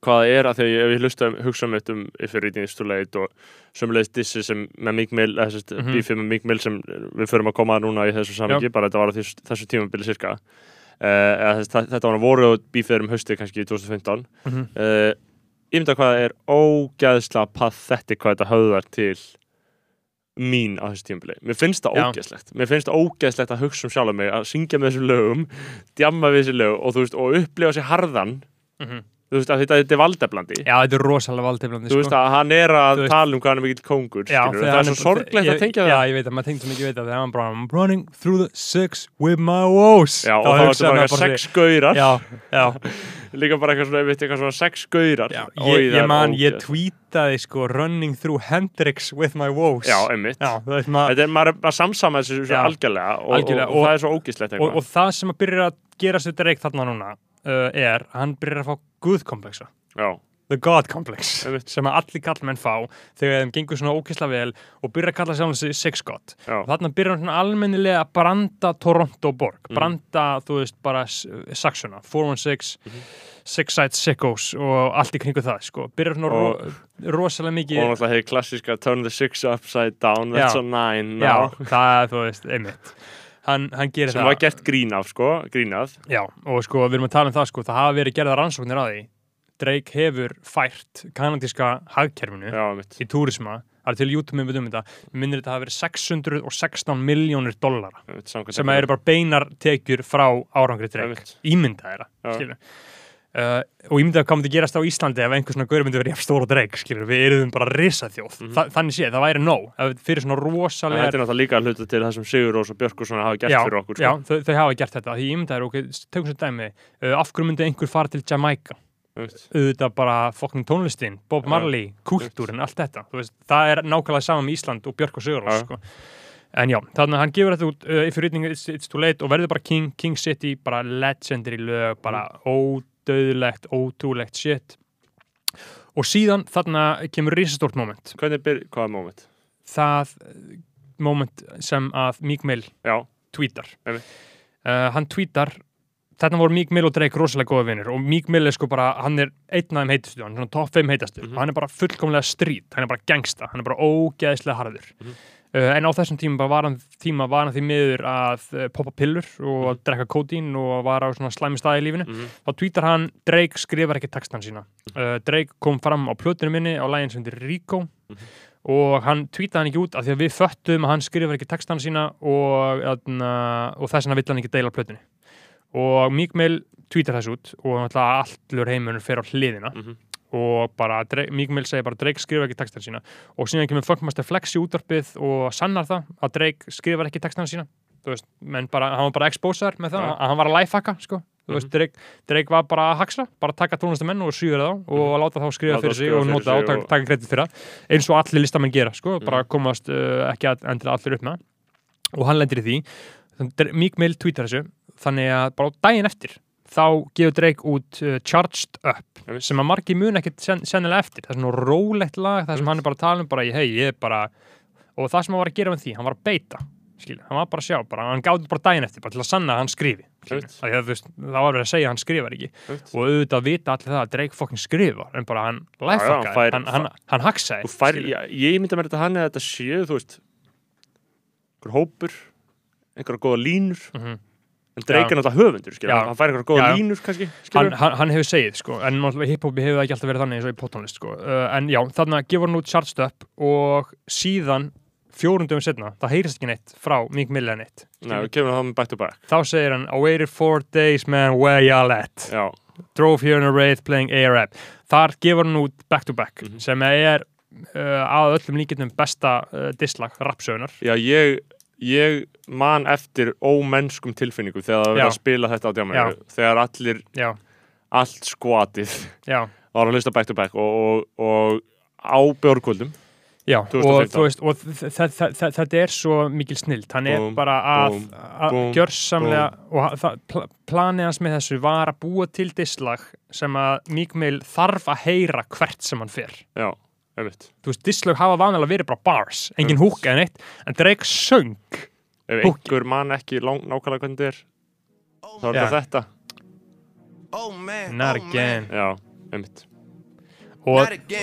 hvað það er að því að ég hlusta um, hugsa um þetta um If you're reading this too late og sömulegist dissi sem með Meek Mill bífið með Meek Mill sem við förum að koma að núna í þessu samingi bara þetta var á þessu, þessu tímabili cirka uh, eða þess, þetta var að voru og bífið um haustið kannski í 2015 Mhm. uh, ímynda hvað það er ógæðslega pathetic hvað þetta höfðar til mín á þessu tímabili. Mér finnst það ógæðslegt mér finnst það ógæðslegt að hugsa um sjálf mig að syngja með þessu lögum djamma við þessu lög og veist og upplifa sér harðan Mhm. Þú veist að þetta, þetta er valdeblandi Já, þetta er rosalega valdeflandi, þú veist að hann er að veist- tala um hvað hann er mikill kóngur Já, það er svo sorglegt að tengja Já, það. ég veit að maður tengja mikið við það þegar hann bara I'm running through the six with my woes. Já, og það var bara sex gaurar. Já, já, líka bara eitthvað svona, ég veit, eitthvað svona sex gaurar. Já Ég, það ég er man, ég tweetaði sko running through Hendrix with my woes. Já, einmitt. Já, veist maður Þetta er maður að samsama þessu svo Já. algjörlega og, það er svo ógislegt og, eitthvað. og það sem að byrja að gera sér dreik þarna núna uh, er að hann byrjar að fá guðkomplexa Já, The God Complex sem að allir kallmenn fá þegar þeim gengur svona ókysla vel og byrja að kalla sjálf þessi Six God og þarna byrjar hann almennilega að branda Toronto borg, Mhm. branda þú veist bara s- Saxona 416, Mhm. Six Side Sickos og allt í kringu það sko, byrjar svona Og- ro rosalega og mikið náttúrulega hefur klassiska Turn the six upside down, that's Já. a nine já, það er þú veist, einmitt hann, hann gerir sem það. var gert grín af sko, grínað. Já, og sko við erum að tala um það sko, það hafa verið gerða rannsóknir að því. Drake hefur fært kanadíska hagkerfinu Já, í túrisma, það er til YouTube með um þetta, minnir þetta hafa verið 616 miljónir dollara sem eru bara beinar tekjur frá árangri Drake, ímynda þeirra Já. Uh, og ímynda að hvað myndi gerast á Íslandi ef einhver svona gaur myndi verið jafn stór og Drake skilur, við erum bara risaþjóð Mhm. Þa, þannig sé, það væri nóg fyrir svona rosalega Þetta er náttúrulega líka að hluta til það sem Sigur Rós og Björkursson hafa gert já, fyrir okkur já, sko. þau, þau hafa gert þetta því ég ímynda þér, ok, tökum svo dæmi uh, af hverju myndi einhver fara til Jamaica auðvitað bara fokkin tónlistin Bob Já. Marley, kultúrin, allt þetta veist, það er nákvæmlega saman með Ísland og Björk og Sigurós Já. sko. en já, þannig að hann gefur þetta út uh, If you're reading it's, it's too late og verður bara King, King City, bara legendary lög bara Mm. Ódöðlegt ótrúlegt shit. Og síðan þarna kemur risastórt moment. Hvernig byrj, hvaða moment? það uh, moment sem að Meek Mill tweetar. Uh, hann tweetar þarna voru Meek Mill og Drake rosalega góða vinnir og Meek Mill er sko bara, hann er einn af þeim heitastu, hann er svona top 5 heitastu Mhm. og hann er bara fullkomlega strít, hann er bara gangsta hann er bara ógeðslega harður. Mhm. uh, en á þessum tíma var hann, tíma var hann því miður að uh, poppa pillur og Mhm. drekka kótín og var á svona slæmi staði í lífinu mhm, þá tweetar hann, Drake skrifar ekki textan sína uh, Drake kom fram á plötinu minni á lægin sem heitir Rico Mhm. og hann tweetaði hann ekki út af því að við föttum að hann skrifar ekki textan sína og, öðna, og þess vegna vill hann ekki deila plötinu og Meek Mill tweetar þess út og allur heimurinn fer á hliðina mhm. Og bara Meek Mill segir bara Drake skrifar ekki textan sína. Og síðan kemur Funkmaster Flex í útvarpið og sannar það að Drake skrifar ekki textan sína. Veist, menn bara, hann var bara exposaður með það, Ja. að hann var að lifehacka sko, veist, Mhm. Drake, Drake var bara að haxla, bara að taka tónlistamenn og sýður þá og láta þá skrifa fyrir sig skrifa og nota og taka, og- taka kredit fyrir það. Eins og allir listamenn gera, sko, Mhm. bara komast uh, ekki að endilega allir upp með og hann lendir í því. Meek Mill tweetar þessu þannig að bara daginn eftir þá gefur Drake út uh, Charged Up Einmitt. sem að margir mun ekkit sen, sennilega eftir. Það er svona rólegt lag, það sem hann er bara að tala um bara, hei, ég er bara og það sem hann var að gera með því, hann var að beita skilur, hann var bara að sjá, bara, hann gáði bara daginn eftir bara til að sanna að hann skrifi það, var verið að segja að hann skrifar ekki. Einmitt. og auðvitað vita allir það að Drake fucking skrifar en bara hann já, lifehackaði, fær- hann, hann, hann haxaði fær, ég, ég mynda mér þetta hann eða þetta séu, þú veist einhver hópur einhverja góða línur. Mhm. En Drake er náttúrulega höfundur, skilur hann fær einhverja góða línur, kannski hann, hann, hann hefur segið sko, en hiphopi hefur ekki alltaf verið þannig eins og í potonlist sko. uh, en já, þannig gefur hann út Charged Up og síðan fjórundum setna, það heyrist ekki neitt frá Meek Mill eða neitt Nei, við kemur það með back to back. Þá segir hann I waited four days man, where y'all at? Já, drove here in a wraith playing A-Rap þar gefur hann út back to back Mhm. sem er uh, að öllum líkindum besta uh, dislag rapsögunar. Já ég, ég man eftir ómennskum tilfinningum þegar það verið að spila þetta á djáminu þegar allir, já, allt skvatið var að hlusta back to back og, og, og á björgvöldum Já, og 2015. þú veist, og þetta er svo mikil snild, hann er Búm, bara að, að gjörsamlega, og pl planið hans með þessu var að búa til dislag sem að Meek Mill þarf að heyra hvert sem hann fer. já, Þú veist, dislag hafa vanalega verið bara bars, engin húk eða neitt, en Drake söng. ef Húkki. einhver mann ekki lang, nákvæmlega hvernig þetta er þá er það þetta Oh man. Not oh, again. já, einmitt Og,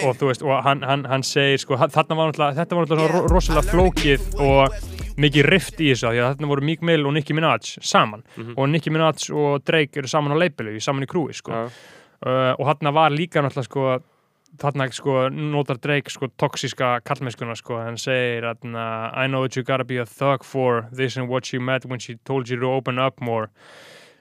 og þú veist, og hann, hann, hann segir, sko, hann- þarna var náttúrulega, þetta var náttúrulega ro- rosalega flókið og mikið rift í þessu, af því að þarna voru Meek Mill og Nicki Minaj saman og Nicki Minaj og Drake eru saman á leipelu, saman í krúi, sko. já, uh, og þarna var líka náttúrulega sko þarna sko notar Drake sko toxíska kallmennskuna sko hann segir þarna I know what you gotta be a thug for. This and what she meant when she told you to open up more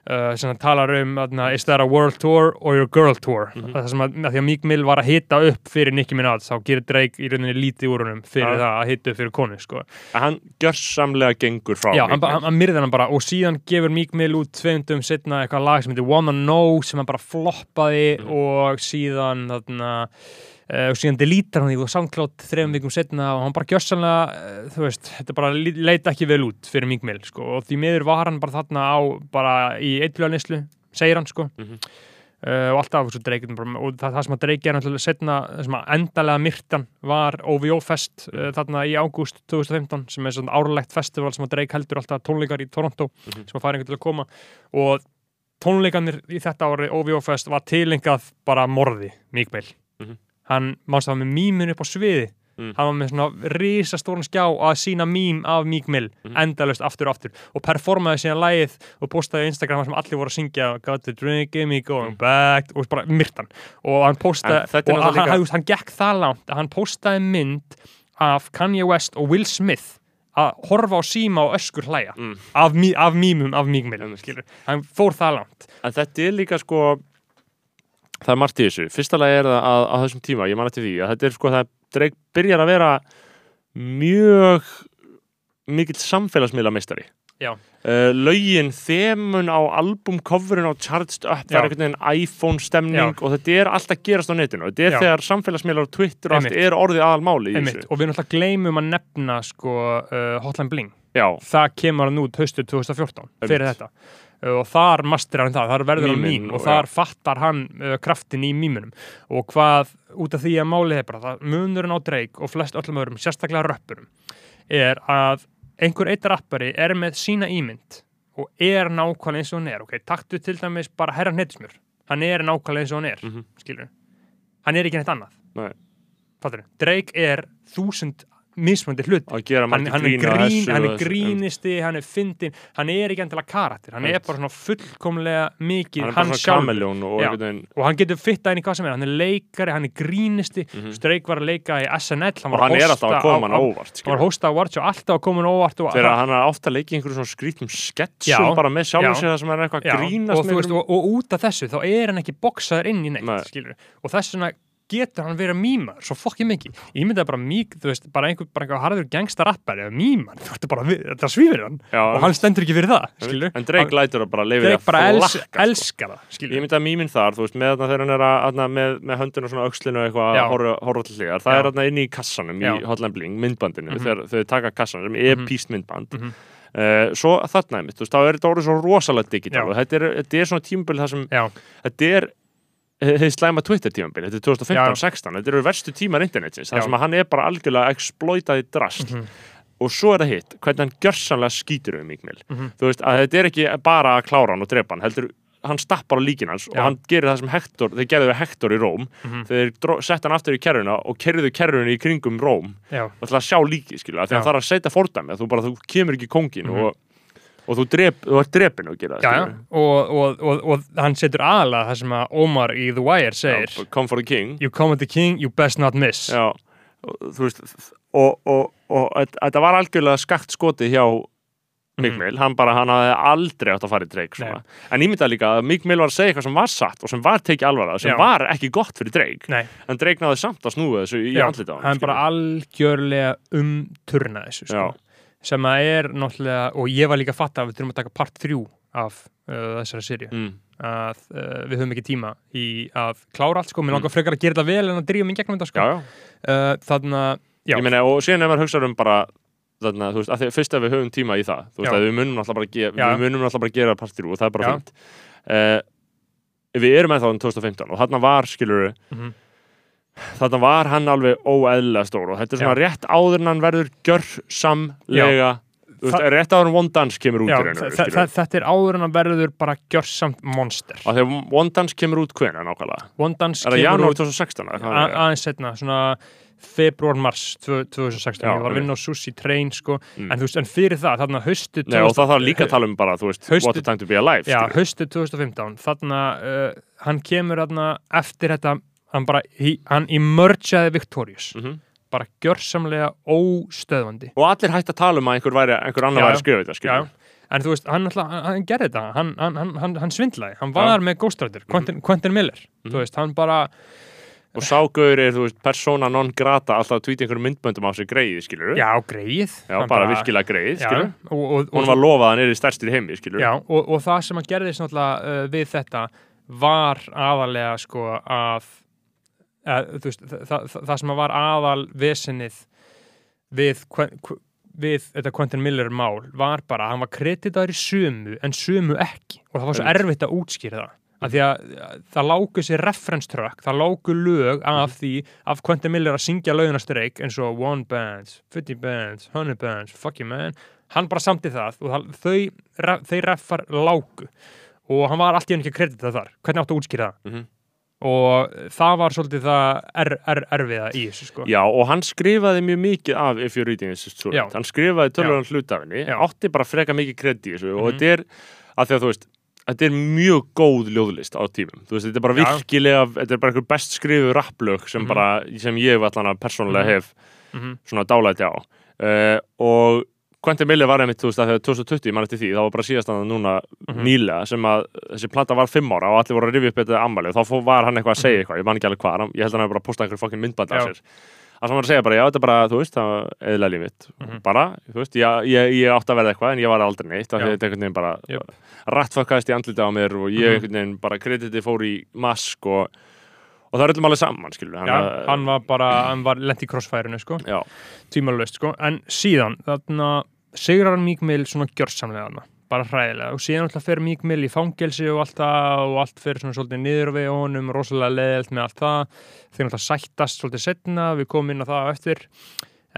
uh, sem talar um þarna, is that a world tour or your girl tour það sem að, að því að Meek Mill var að hita upp fyrir Nicki Minaj þá gerir Drake í rauninni lítið úr honum fyrir Já. það að hita upp fyrir konu sko En hann gjörsamlega gengur frá Já, hann, hann, hann myrði hann bara og síðan gefur Meek Mill út tveimdum setna eitthvað lag sem heitir Wanna Know sem hann bara floppaði Mhm. og síðan þarna og síðan deletar hann því og SoundCloud þrejum vikum setna og hann bara gjössanlega uh, þú veist, þetta bara li- leit ekki vel út fyrir Meek Mill sko. Og því miður var hann bara þarna á bara í eitthvað segir hann sko. Mhm. Uh, og alltaf svo dreikinn bara, og það, það sem að dreiki er náttúrulega setna, það sem að endalega myrtan var OVO Fest uh, þarna í ágúst 2015 sem er svona árlegt festival sem að dreik heldur alltaf tónleikar í Toronto Mhm. sem að færa einhvern til að koma. Og tónleikanir í þetta ári OVO Fest var tilengað bara morði Meek Hann mannst það með mýmun upp á sviði Mm. hann var með svona risastóran skjá að sína mím af Meek Mill Mhm. endalaust aftur og aftur og performaði síðan lægið og postaði á Instagram sem allir voru að syngja Got the drink in me going back og bara myrtan og hann postaði Mm. Og hann, líka- hann, hann gekk það langt að hann postaði mynd af Kanye West og Will Smith að horfa á síma og öskur hlæja Mm. af, mí- af mýmum af Meek Mill hann fór það langt En þetta er líka sko það er margt í þessu fyrsta lagi er það að á þessum tíma, ég man eftir því að þetta er sko það Drake byrjar að vera mjög mikill samfélagsmiðla meistari Já. uh, lögin þemun á albumcoverin á Charged Up það er einhvern veginn iPhone stemning Já. og þetta er alltaf gerast á netinu og þetta er Já. þegar samfélagsmiðlar á Twitter og allt er orðið aðalmáli í Einmitt. þessu og við náttúrulega gleymum að nefna sko, uh, Hotline Bling Já, það kemur hann út haustu 2014 fyrir Einmitt. þetta og þar master hann það, þar verður hann mím og- þar fattar hann uh, kraftin í mýmunum og hvað út af því að málið er bara það munurinn á Drake og flest öllum öðrum, sérstaklega röppurum er að einhver eitt rappari er með sína ímynd og er nákvæmlega eins og hann er. Ok, taktu til dæmis bara herra hnettismjör hann er nákvæmlega eins og hann er Mhm. skilur, hann er ekki neitt annað. Nei. Drake er þúsund mismöndi hlut hann, hann, er grín hann og er grínisti, hann er fyndin hann er ekki endilega karakter, hann er Einmitt. bara svona fullkomlega mikið hann er hann, bara svona kameljón og og hann getur fitta inn í hvað sem er, hann er leikari hann er grínisti, mm Streik var að leika í SNL, hann og hann er alltaf að koma hann á, óvart hann var að hósta á Watch og alltaf að koma hann óvart og þegar hann er ofta að leika í einhverjum svona skrítum sketsum bara með sjálfum Já. sig það sem er eitthvað grínast og, og, og út af þessu þá er hann ekki boksaður inn í neitt og þess getur hann verið mýmar svo fokkið mikið, ég myndi að bara mýk þú veist, bara einhver, bara einhver harður gangsta rappari eða mýmar, þú ert bara, þetta svífir hann Já, og hann stendur ekki fyrir það, skilur en Drake lætur að bara leifir Drake að bara els, flakka sko. elskar það, Ég skilur myndi að mýminn þar, þú veist, með þarna þegar hann er að, með, með höndinu svona öxlinu og eitthvað Já. að horfa, horfa til hliðar, það Já. er þarna inni í kassanum Já. í Hotline Bling, myndbandinu, Mhm. þegar þau taka kassanum sem er Mhm. píst myndband Mhm. uh, svo þarna þú veist, þá er þetta orðið svo rosalega digital Já. og þetta er, þetta er svona tímabil það sem, þetta er hefði slæma Twitter tímabil, þetta er 2015-16 þetta eru verstu tímar internetsins, Já. þar sem að hann er bara algjörlega exploitaði drast Mhm. og svo er það hitt, hvernig hann gjörsanlega skýtur um Míkmil, Mhm. þú veist að þetta er ekki bara að klára hann og drepa hann, heldur hann stappar á líkin hans og Já. hann gerir það sem Hector, þeir gerðu við Hector í Róm Mhm. þeir dró- settu hann aftur í kerruna og kerruðu kerruna í kringum Róm já, og ætla að sjá líki, skilja, þegar Já. það þarf að setja fordæmi, þú bara, þú kemur ekki í kóngin Mhm. og, og þú, drep, þú ert drepin og gera já. Og, og, og, og hann setur aðalega það sem að Omar í The Wire segir. Já, come for the king. You come at the king, you best not miss. Já, þú veist og, og, og, og þetta var algjörlega skakt skoti hjá Mick Mhm. Mill, hann bara, hann hafði aldrei átt að fara í svona. en ég myndi að líka að Mick Mill var að segja eitthvað sem var satt og sem var tekið alvarlega, sem Já. var ekki gott fyrir Drake, Nei, en Drake náði samt að snúa þessu í andlita hann bara algjörlega umturna þessu sko. Sem að er náttúrulega og ég var líka að fatta að við þurfum að taka part 3 af uh, þessari sirju mm, að uh, við höfum ekki tíma í að klára allt sko, mér langar frekar að gera þetta vel en að drífa mig gegnum þetta sko. Já, já. uh, þannig að, já, Ég meina, og síðan ef maður hugsaður um bara þarna, þú veist, að því að fyrst ef við höfum tíma í það þú veist, Já. að við munum alltaf bara, ge bara gera partir og það er bara fint uh, Við erum ennþá um 2015 og þarna var, skilur Mhm. Þarna var hann alveg óeðlega stór og þetta er svona rétt áður en hann verður gjörsamlega Þa- rétt áður en One Dance kemur út já í raun og þa- þa- þetta er áður en að verður bara gjörsamt monster. Því að One Dance kemur út hvenær nákvæmlega? One Dance Er það janúar út 2016? eða hvað a- var það? aðeins setna, svona februar, mars 2016, Já, ég var að vinna á Sushi Train sko, Mm. en veist, en fyrir það, þarna haustu Nei, og það þarf líka að tala um bara, þú veist, Haustið- What a Time to be Alive Já, haustu 2015 þarna, uh, hann kemur þarna eftir þetta, hann bara he, hann emergeaði Victorious. Mhm. bara gjörsamlega óstöðvandi. Og allir hægt að tala um að einhver, væri, einhver annar Já, væri að skrifa þetta, Já, skilur en þú veist, hann, hann, hann gerði þetta. Hann, hann, hann, hann, hann svindlaði, hann var með Ghost Rider, Quentin, Quentin Miller. Þú veist, hann bara og ságauður er, þú veist, persona non grata alltaf að tvíti einhverjum myndböndum á sig greið, skilur já, greið Já, hann bara, virkilega greið, já, skilur og, og, hún var lofað að hann er í stærstir heimi, skilur já, og, og það sem að gerðist náttúrulega uh, við þetta var aðalega sko að, að þú veist, það, það, það sem að var aðal vesenið við, við þetta Quentin Miller mál var bara að hann var kreditaður í sumu en sumu ekki. Og það var svo erfitt að útskýra það. Af því að það lágu sér reference track, það lágu lög af því af Quentin Miller að syngja launastreik eins og One Band, 50 Bands, 100 Bands, Fuck you man. Hann bara samti það og það, þau, re- þeir refar lágu og hann var allt í enn ekki að kredita þar. Hvernig áttu að útskýra það? Mhm. Og það var svolítið það er, er, erfiða í þessu sko Já, og hann skrifaði mjög mikið af If You're Reading This Story Já. Hann skrifaði tölvöðan hlut af henni Já. átti bara freka mikið kredi í þessu og Mhm. þetta er, að því að þú veist þetta er mjög góð ljóðlist á tímum þú veist, þetta er bara Já. virkilega þetta er bara einhver best skrifuð rapplög sem Mhm. bara, sem ég allan að persónulega Mhm. hef Mhm. svona dálæti á uh, og Quentin Miller var einmitt, þú veist, að þegar 2020, ég man eftir því, það var bara síðast að núna Mhm. nýlega sem að þessi plata var fimm ára og allir voru að rifja upp þetta ammali og þá fó- var hann eitthvað að segja eitthvað, ég man ekki alveg hvað, hann- ég held að hann hefði bara postað einhver fokkin myndband af Mhm. Já. sér. Það sem hann var að segja bara, já, þetta er bara, þú veist, það var eðlilega lífið, Mhm. bara, þú veist, ég, ég, ég átti að verða eitthvað en ég var aldrei neitt, Já. þetta einhvern veginn bara Jöp. rattfökkaðist í andlita á mér og ég Mhm. einhvern veginn bara krediti fór í mask og, og það er öllum alveg saman, skilur Já, hann var bara, hann var lent í crossfærinu sko, Já, tímalöst sko, en síðan þarna sigrar hann Mík Mill svona gjörsamlega þarna, bara hræðilega. Og síðan alltaf fer Mík Mill í fangelsi og allt það og allt fer svona svolítið niður við honum rosalega leðilt með allt það. Þeir alltaf sættast svolítið setna við komum inn á það á eftir.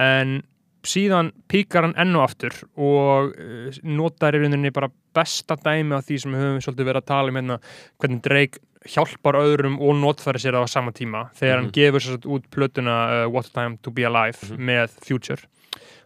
En síðan píkar hann enn og aftur og uh, notar í rauninni bara besta dæmi af því sem við höfum svolítið verið að tala um hérna hvernig Drake hjálpar öðrum og notfæri sér það á sama tíma þegar hann Mhm. gefur sér satt út plötuna uh, What Time to be Alive Mhm. með Future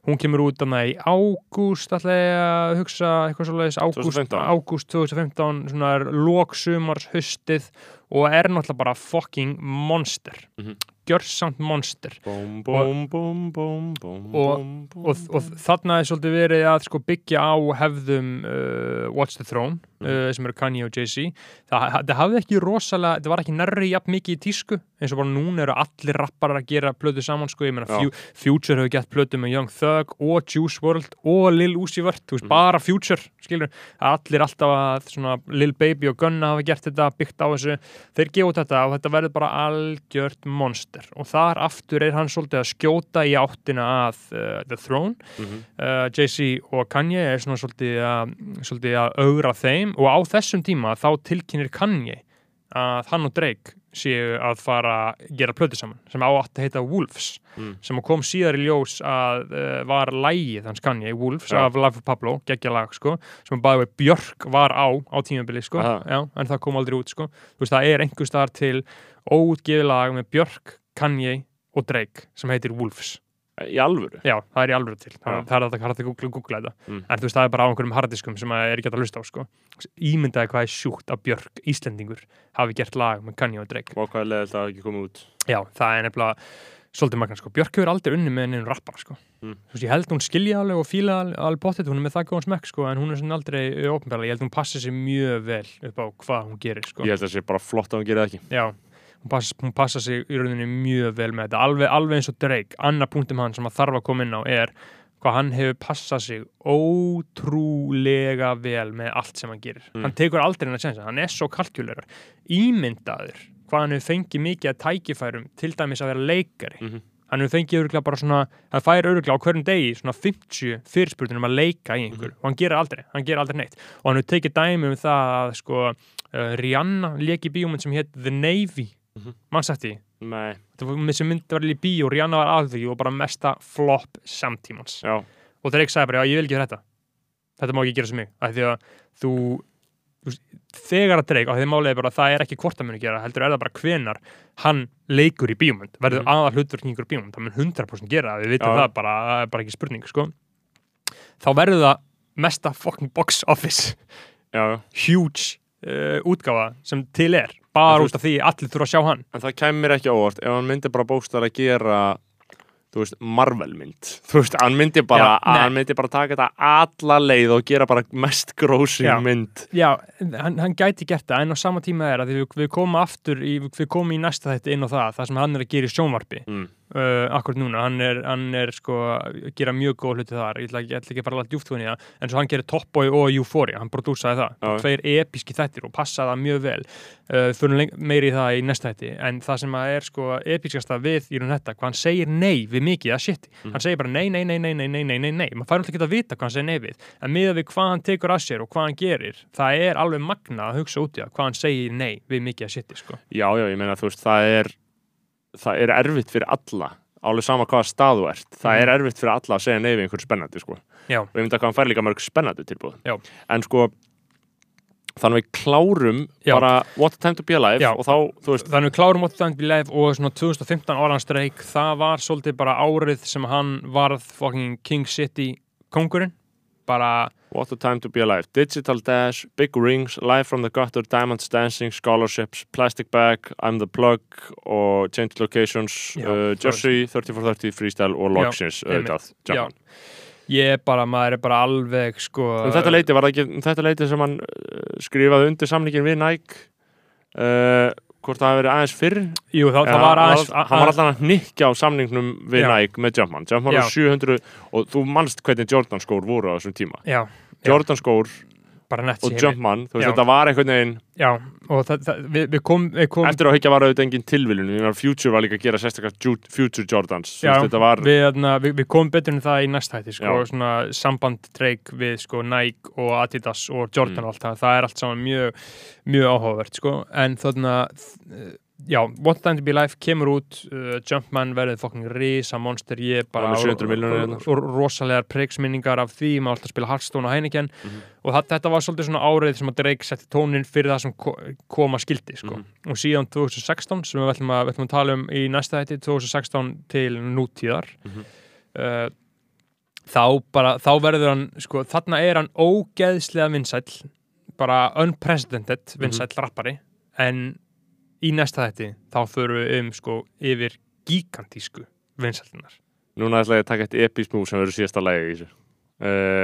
hún kemur út þarna í ágúst ég að hugsa eitthvað svoleiðis ágúst 2015. ágúst 2015 svona er lóksumars haustið og er náttúrulega bara fucking monster Mhm. gjörsamt monster búm, búm, búm, Og- búm, og, og þarna er svolítið verið að sko byggja á hefðum uh, Watch the Throne uh, sem eru Kanye og Jay-Z. Það, það hafði ekki rosalega, það var ekki nærri jafn mikið í tísku eins og bara núna eru allir rapparar að gera plötu saman sko, ég meina. Fu- Future hefur gett plötu með Young Thug og Juice WRLD og Lil Uzi Vert, þú veist, Mhm. bara Future skilur, allir alltaf að svona, Lil Baby og Gunna hafa gert þetta byggt á þessu, þeir gefa út þetta og þetta verður bara algjört monster. Og þar aftur er hann svolítið að skjóta í áttina að uh, The Throne. Mhm. uh, Jay-Z og Kanye er svona svolítið að augra þeim og á þessum tíma þá tilkynir Kanye að hann og Drake séu að fara að gera plötu saman sem á að heita Wolves Mm. sem kom síðar í ljós að uh, var lægið hans Kanye, Wolves Já. af Life of Pablo, geggja lag sko sem bæði Björk var á á tímabili sko. Já, en það kom aldrei út sko þú veist það er einhver staðar til óutgefið lag með Björk, Kanye og Drake sem heitir Wolves Í alvöru Já, það er í alvöru til, það, það er þetta hægt að googla, googla þetta Mm. en þú veist, það er bara á einhverjum hardiskum sem er ekki hægt að hlusta á sko. ímyndaði hvað er sjúkt að Björk, Íslendingur hafi gert lag með Kanye og Drake og hvað er leðilt að ekki koma út Já, það er nefnilega svolítið magna sko. Björk hefur aldrei unni með einu rappara sko. Mm. þú veist, ég held hún skilja alveg og fíla alveg, bóttið, hún er með það góðan smekk sko, en hún er aldrei ópenbarlega, ég held hún hún það það passa, hún passa sig í rauninni mjög vel með þetta, alveg, alveg eins og Drake. Annar punktum hann sem að þarf að koma inn á er hvað hann hefur passað sig ótrúlega vel með allt sem hann gerir. Mm. hann tekur aldrei hennar sensa, hann er svo kalkjulegur ímyndaður. Hvað hann hefur fengið mikið að tækifærum til dæmis að vera leikari. Mhm. hann hefur fengið öruglega bara svona hann fær öruglega á hverjum degi svona 50 fyrirspurnum að leika í einhver og hann gerir aldrei, hann gerir aldrei neitt. Og hann hefur tekið dæmi um það að sko uh, Rihanna leki bíómynd sem hétt The Navy Mann sagt því? Nei, þetta var með sem myndi var í bíó Rihanna var alveg og bara mesta flop samtímans. Já, og Drake sagði bara, já ég vil ekki þetta. Þetta má ekki gera sem mig, að þú, þú þegar að Drake og því málega bara að það er ekki hvort að muni gera heldur er það bara hvenar hann leikur í bíómynd, verður Mhm. aðal hlutverkingur í bíómynd, það mun 100% gera það, við vitum Já. það bara, það er bara ekki spurning sko. þá verður það mesta fucking box office. Já. Huge uh, útgáfa sem til er bara út af því allir þurfa að sjá hann. En það kemur ekki á óvart ef hann myndi bara bókstæðlega gera þú veist, Marvel mynd. Þú veist, hann myndi bara, Já, hann myndi bara taka þetta alla leið og gera bara mest grósing mynd. Já, hann, hann gæti gert það en á sama tíma er að við, við komum aftur í, við komum í næsta þetta inn á það það sem hann er að gera í sjónvarpi. Mm. Uh, akkurat núna, hann er, hann er sko að gera mjög góð hluti þar. Ég ætla, ekki- ég ætla ekki að fara alveg djúpt hún í það en svo hann gerir Top Boy og Euphoria, hann prodúsaði það. Já. tveir episki þættir og passaði það mjög vel. Uh, fyrir meiri í það í næsta þætti. En það sem að er sko episkasta við í raun þetta, hvað hann segir nei við mikið að shit, Mhm. hann segir bara nei, nei, nei, nei, nei, nei, nei, nei, nei, maður fær alltaf ekki að vita hvað hann segir nei við, en miðað við hvað hann tekur að sér og hvað hann gerir, það er alveg magna að hugsa út í það, hvað hann segir nei við mikið að shit, sko. Já, já, ég meina þú veist, það er það er erfitt fyrir alla alveg sama hvaða stað þú ert það Mhm. er erfitt fyrir alla að segja nei við einhverju spennandi sko. Og ég myndi að hann fær líka mörg spennandi tilbúð Já. en sko þannig við klárum Já. bara What a Time to Be Alive Já. og þá, þú veist, Þannig við klárum What Time to Be Live og svona 2015 Orange Drake, það var svolítið bara árið sem hann varð fucking King City kongurinn bara, What a Time to Be Alive. Digital Dash, Big Rings, Live from the Gutter Diamonds Dancing, Scholarships, Plastic Bag I'm the Plug og Change Locations, Já, uh, Jersey 3430 Freestyle og Já, Logsins auðvitað, Jumpman ég er bara, maður er bara alveg sko Um þetta leiti var ekki um þetta leiti sem hann uh, skrifaði undir samningin við Nike uh, hvort það hafi verið aðeins fyrr Jú, Já, það var aðeins hann var alltaf að hnykkja á samningnum við Já. Nike með Jumpman Jumpman var 700 og þú manst hvernig Jordan skór voru á þessum tíma Já. Jordan skór og Jumpman, þú veist þetta var einhvern veginn Já, og það, það, við, við kom, við kom eftir að higgja var auðvitað engin tilviljun Future var líka að gera sérstaklega Future Jordans Já, var, við, þarna, við, við komum betur en það í næsta hætti sko, samband Drake við sko, Nike og Adidas og Jordan Mm. og allt það, það er allt saman mjög mjög áhugavert sko. en þarna uh, já, What Time to Be Life kemur út uh, Jumpman verður fucking risa monster ég er bara Já, með 700 milljónir hérna. og rosalegar preiksminningar af því maður alltaf spila Hearthstone og Heineken Mhm. og það, þetta var svolítið svona árið sem að Drake setti tónin fyrir það sem ko koma skildi sko. Mhm. og síðan 2016 sem við ætlum að, að tala um í næsta hætti 2016 til nútíðar Mhm. uh, þá bara, þá verður hann sko, þarna er hann ógeðslega vinsæll bara unprecedented vinsæll rappari en í næsta hætti þá förum við um sko yfir gigantísku vinsællunar núna ætla ég að taka eitt episk move sem verður síðasta lagi í þessu. Uh,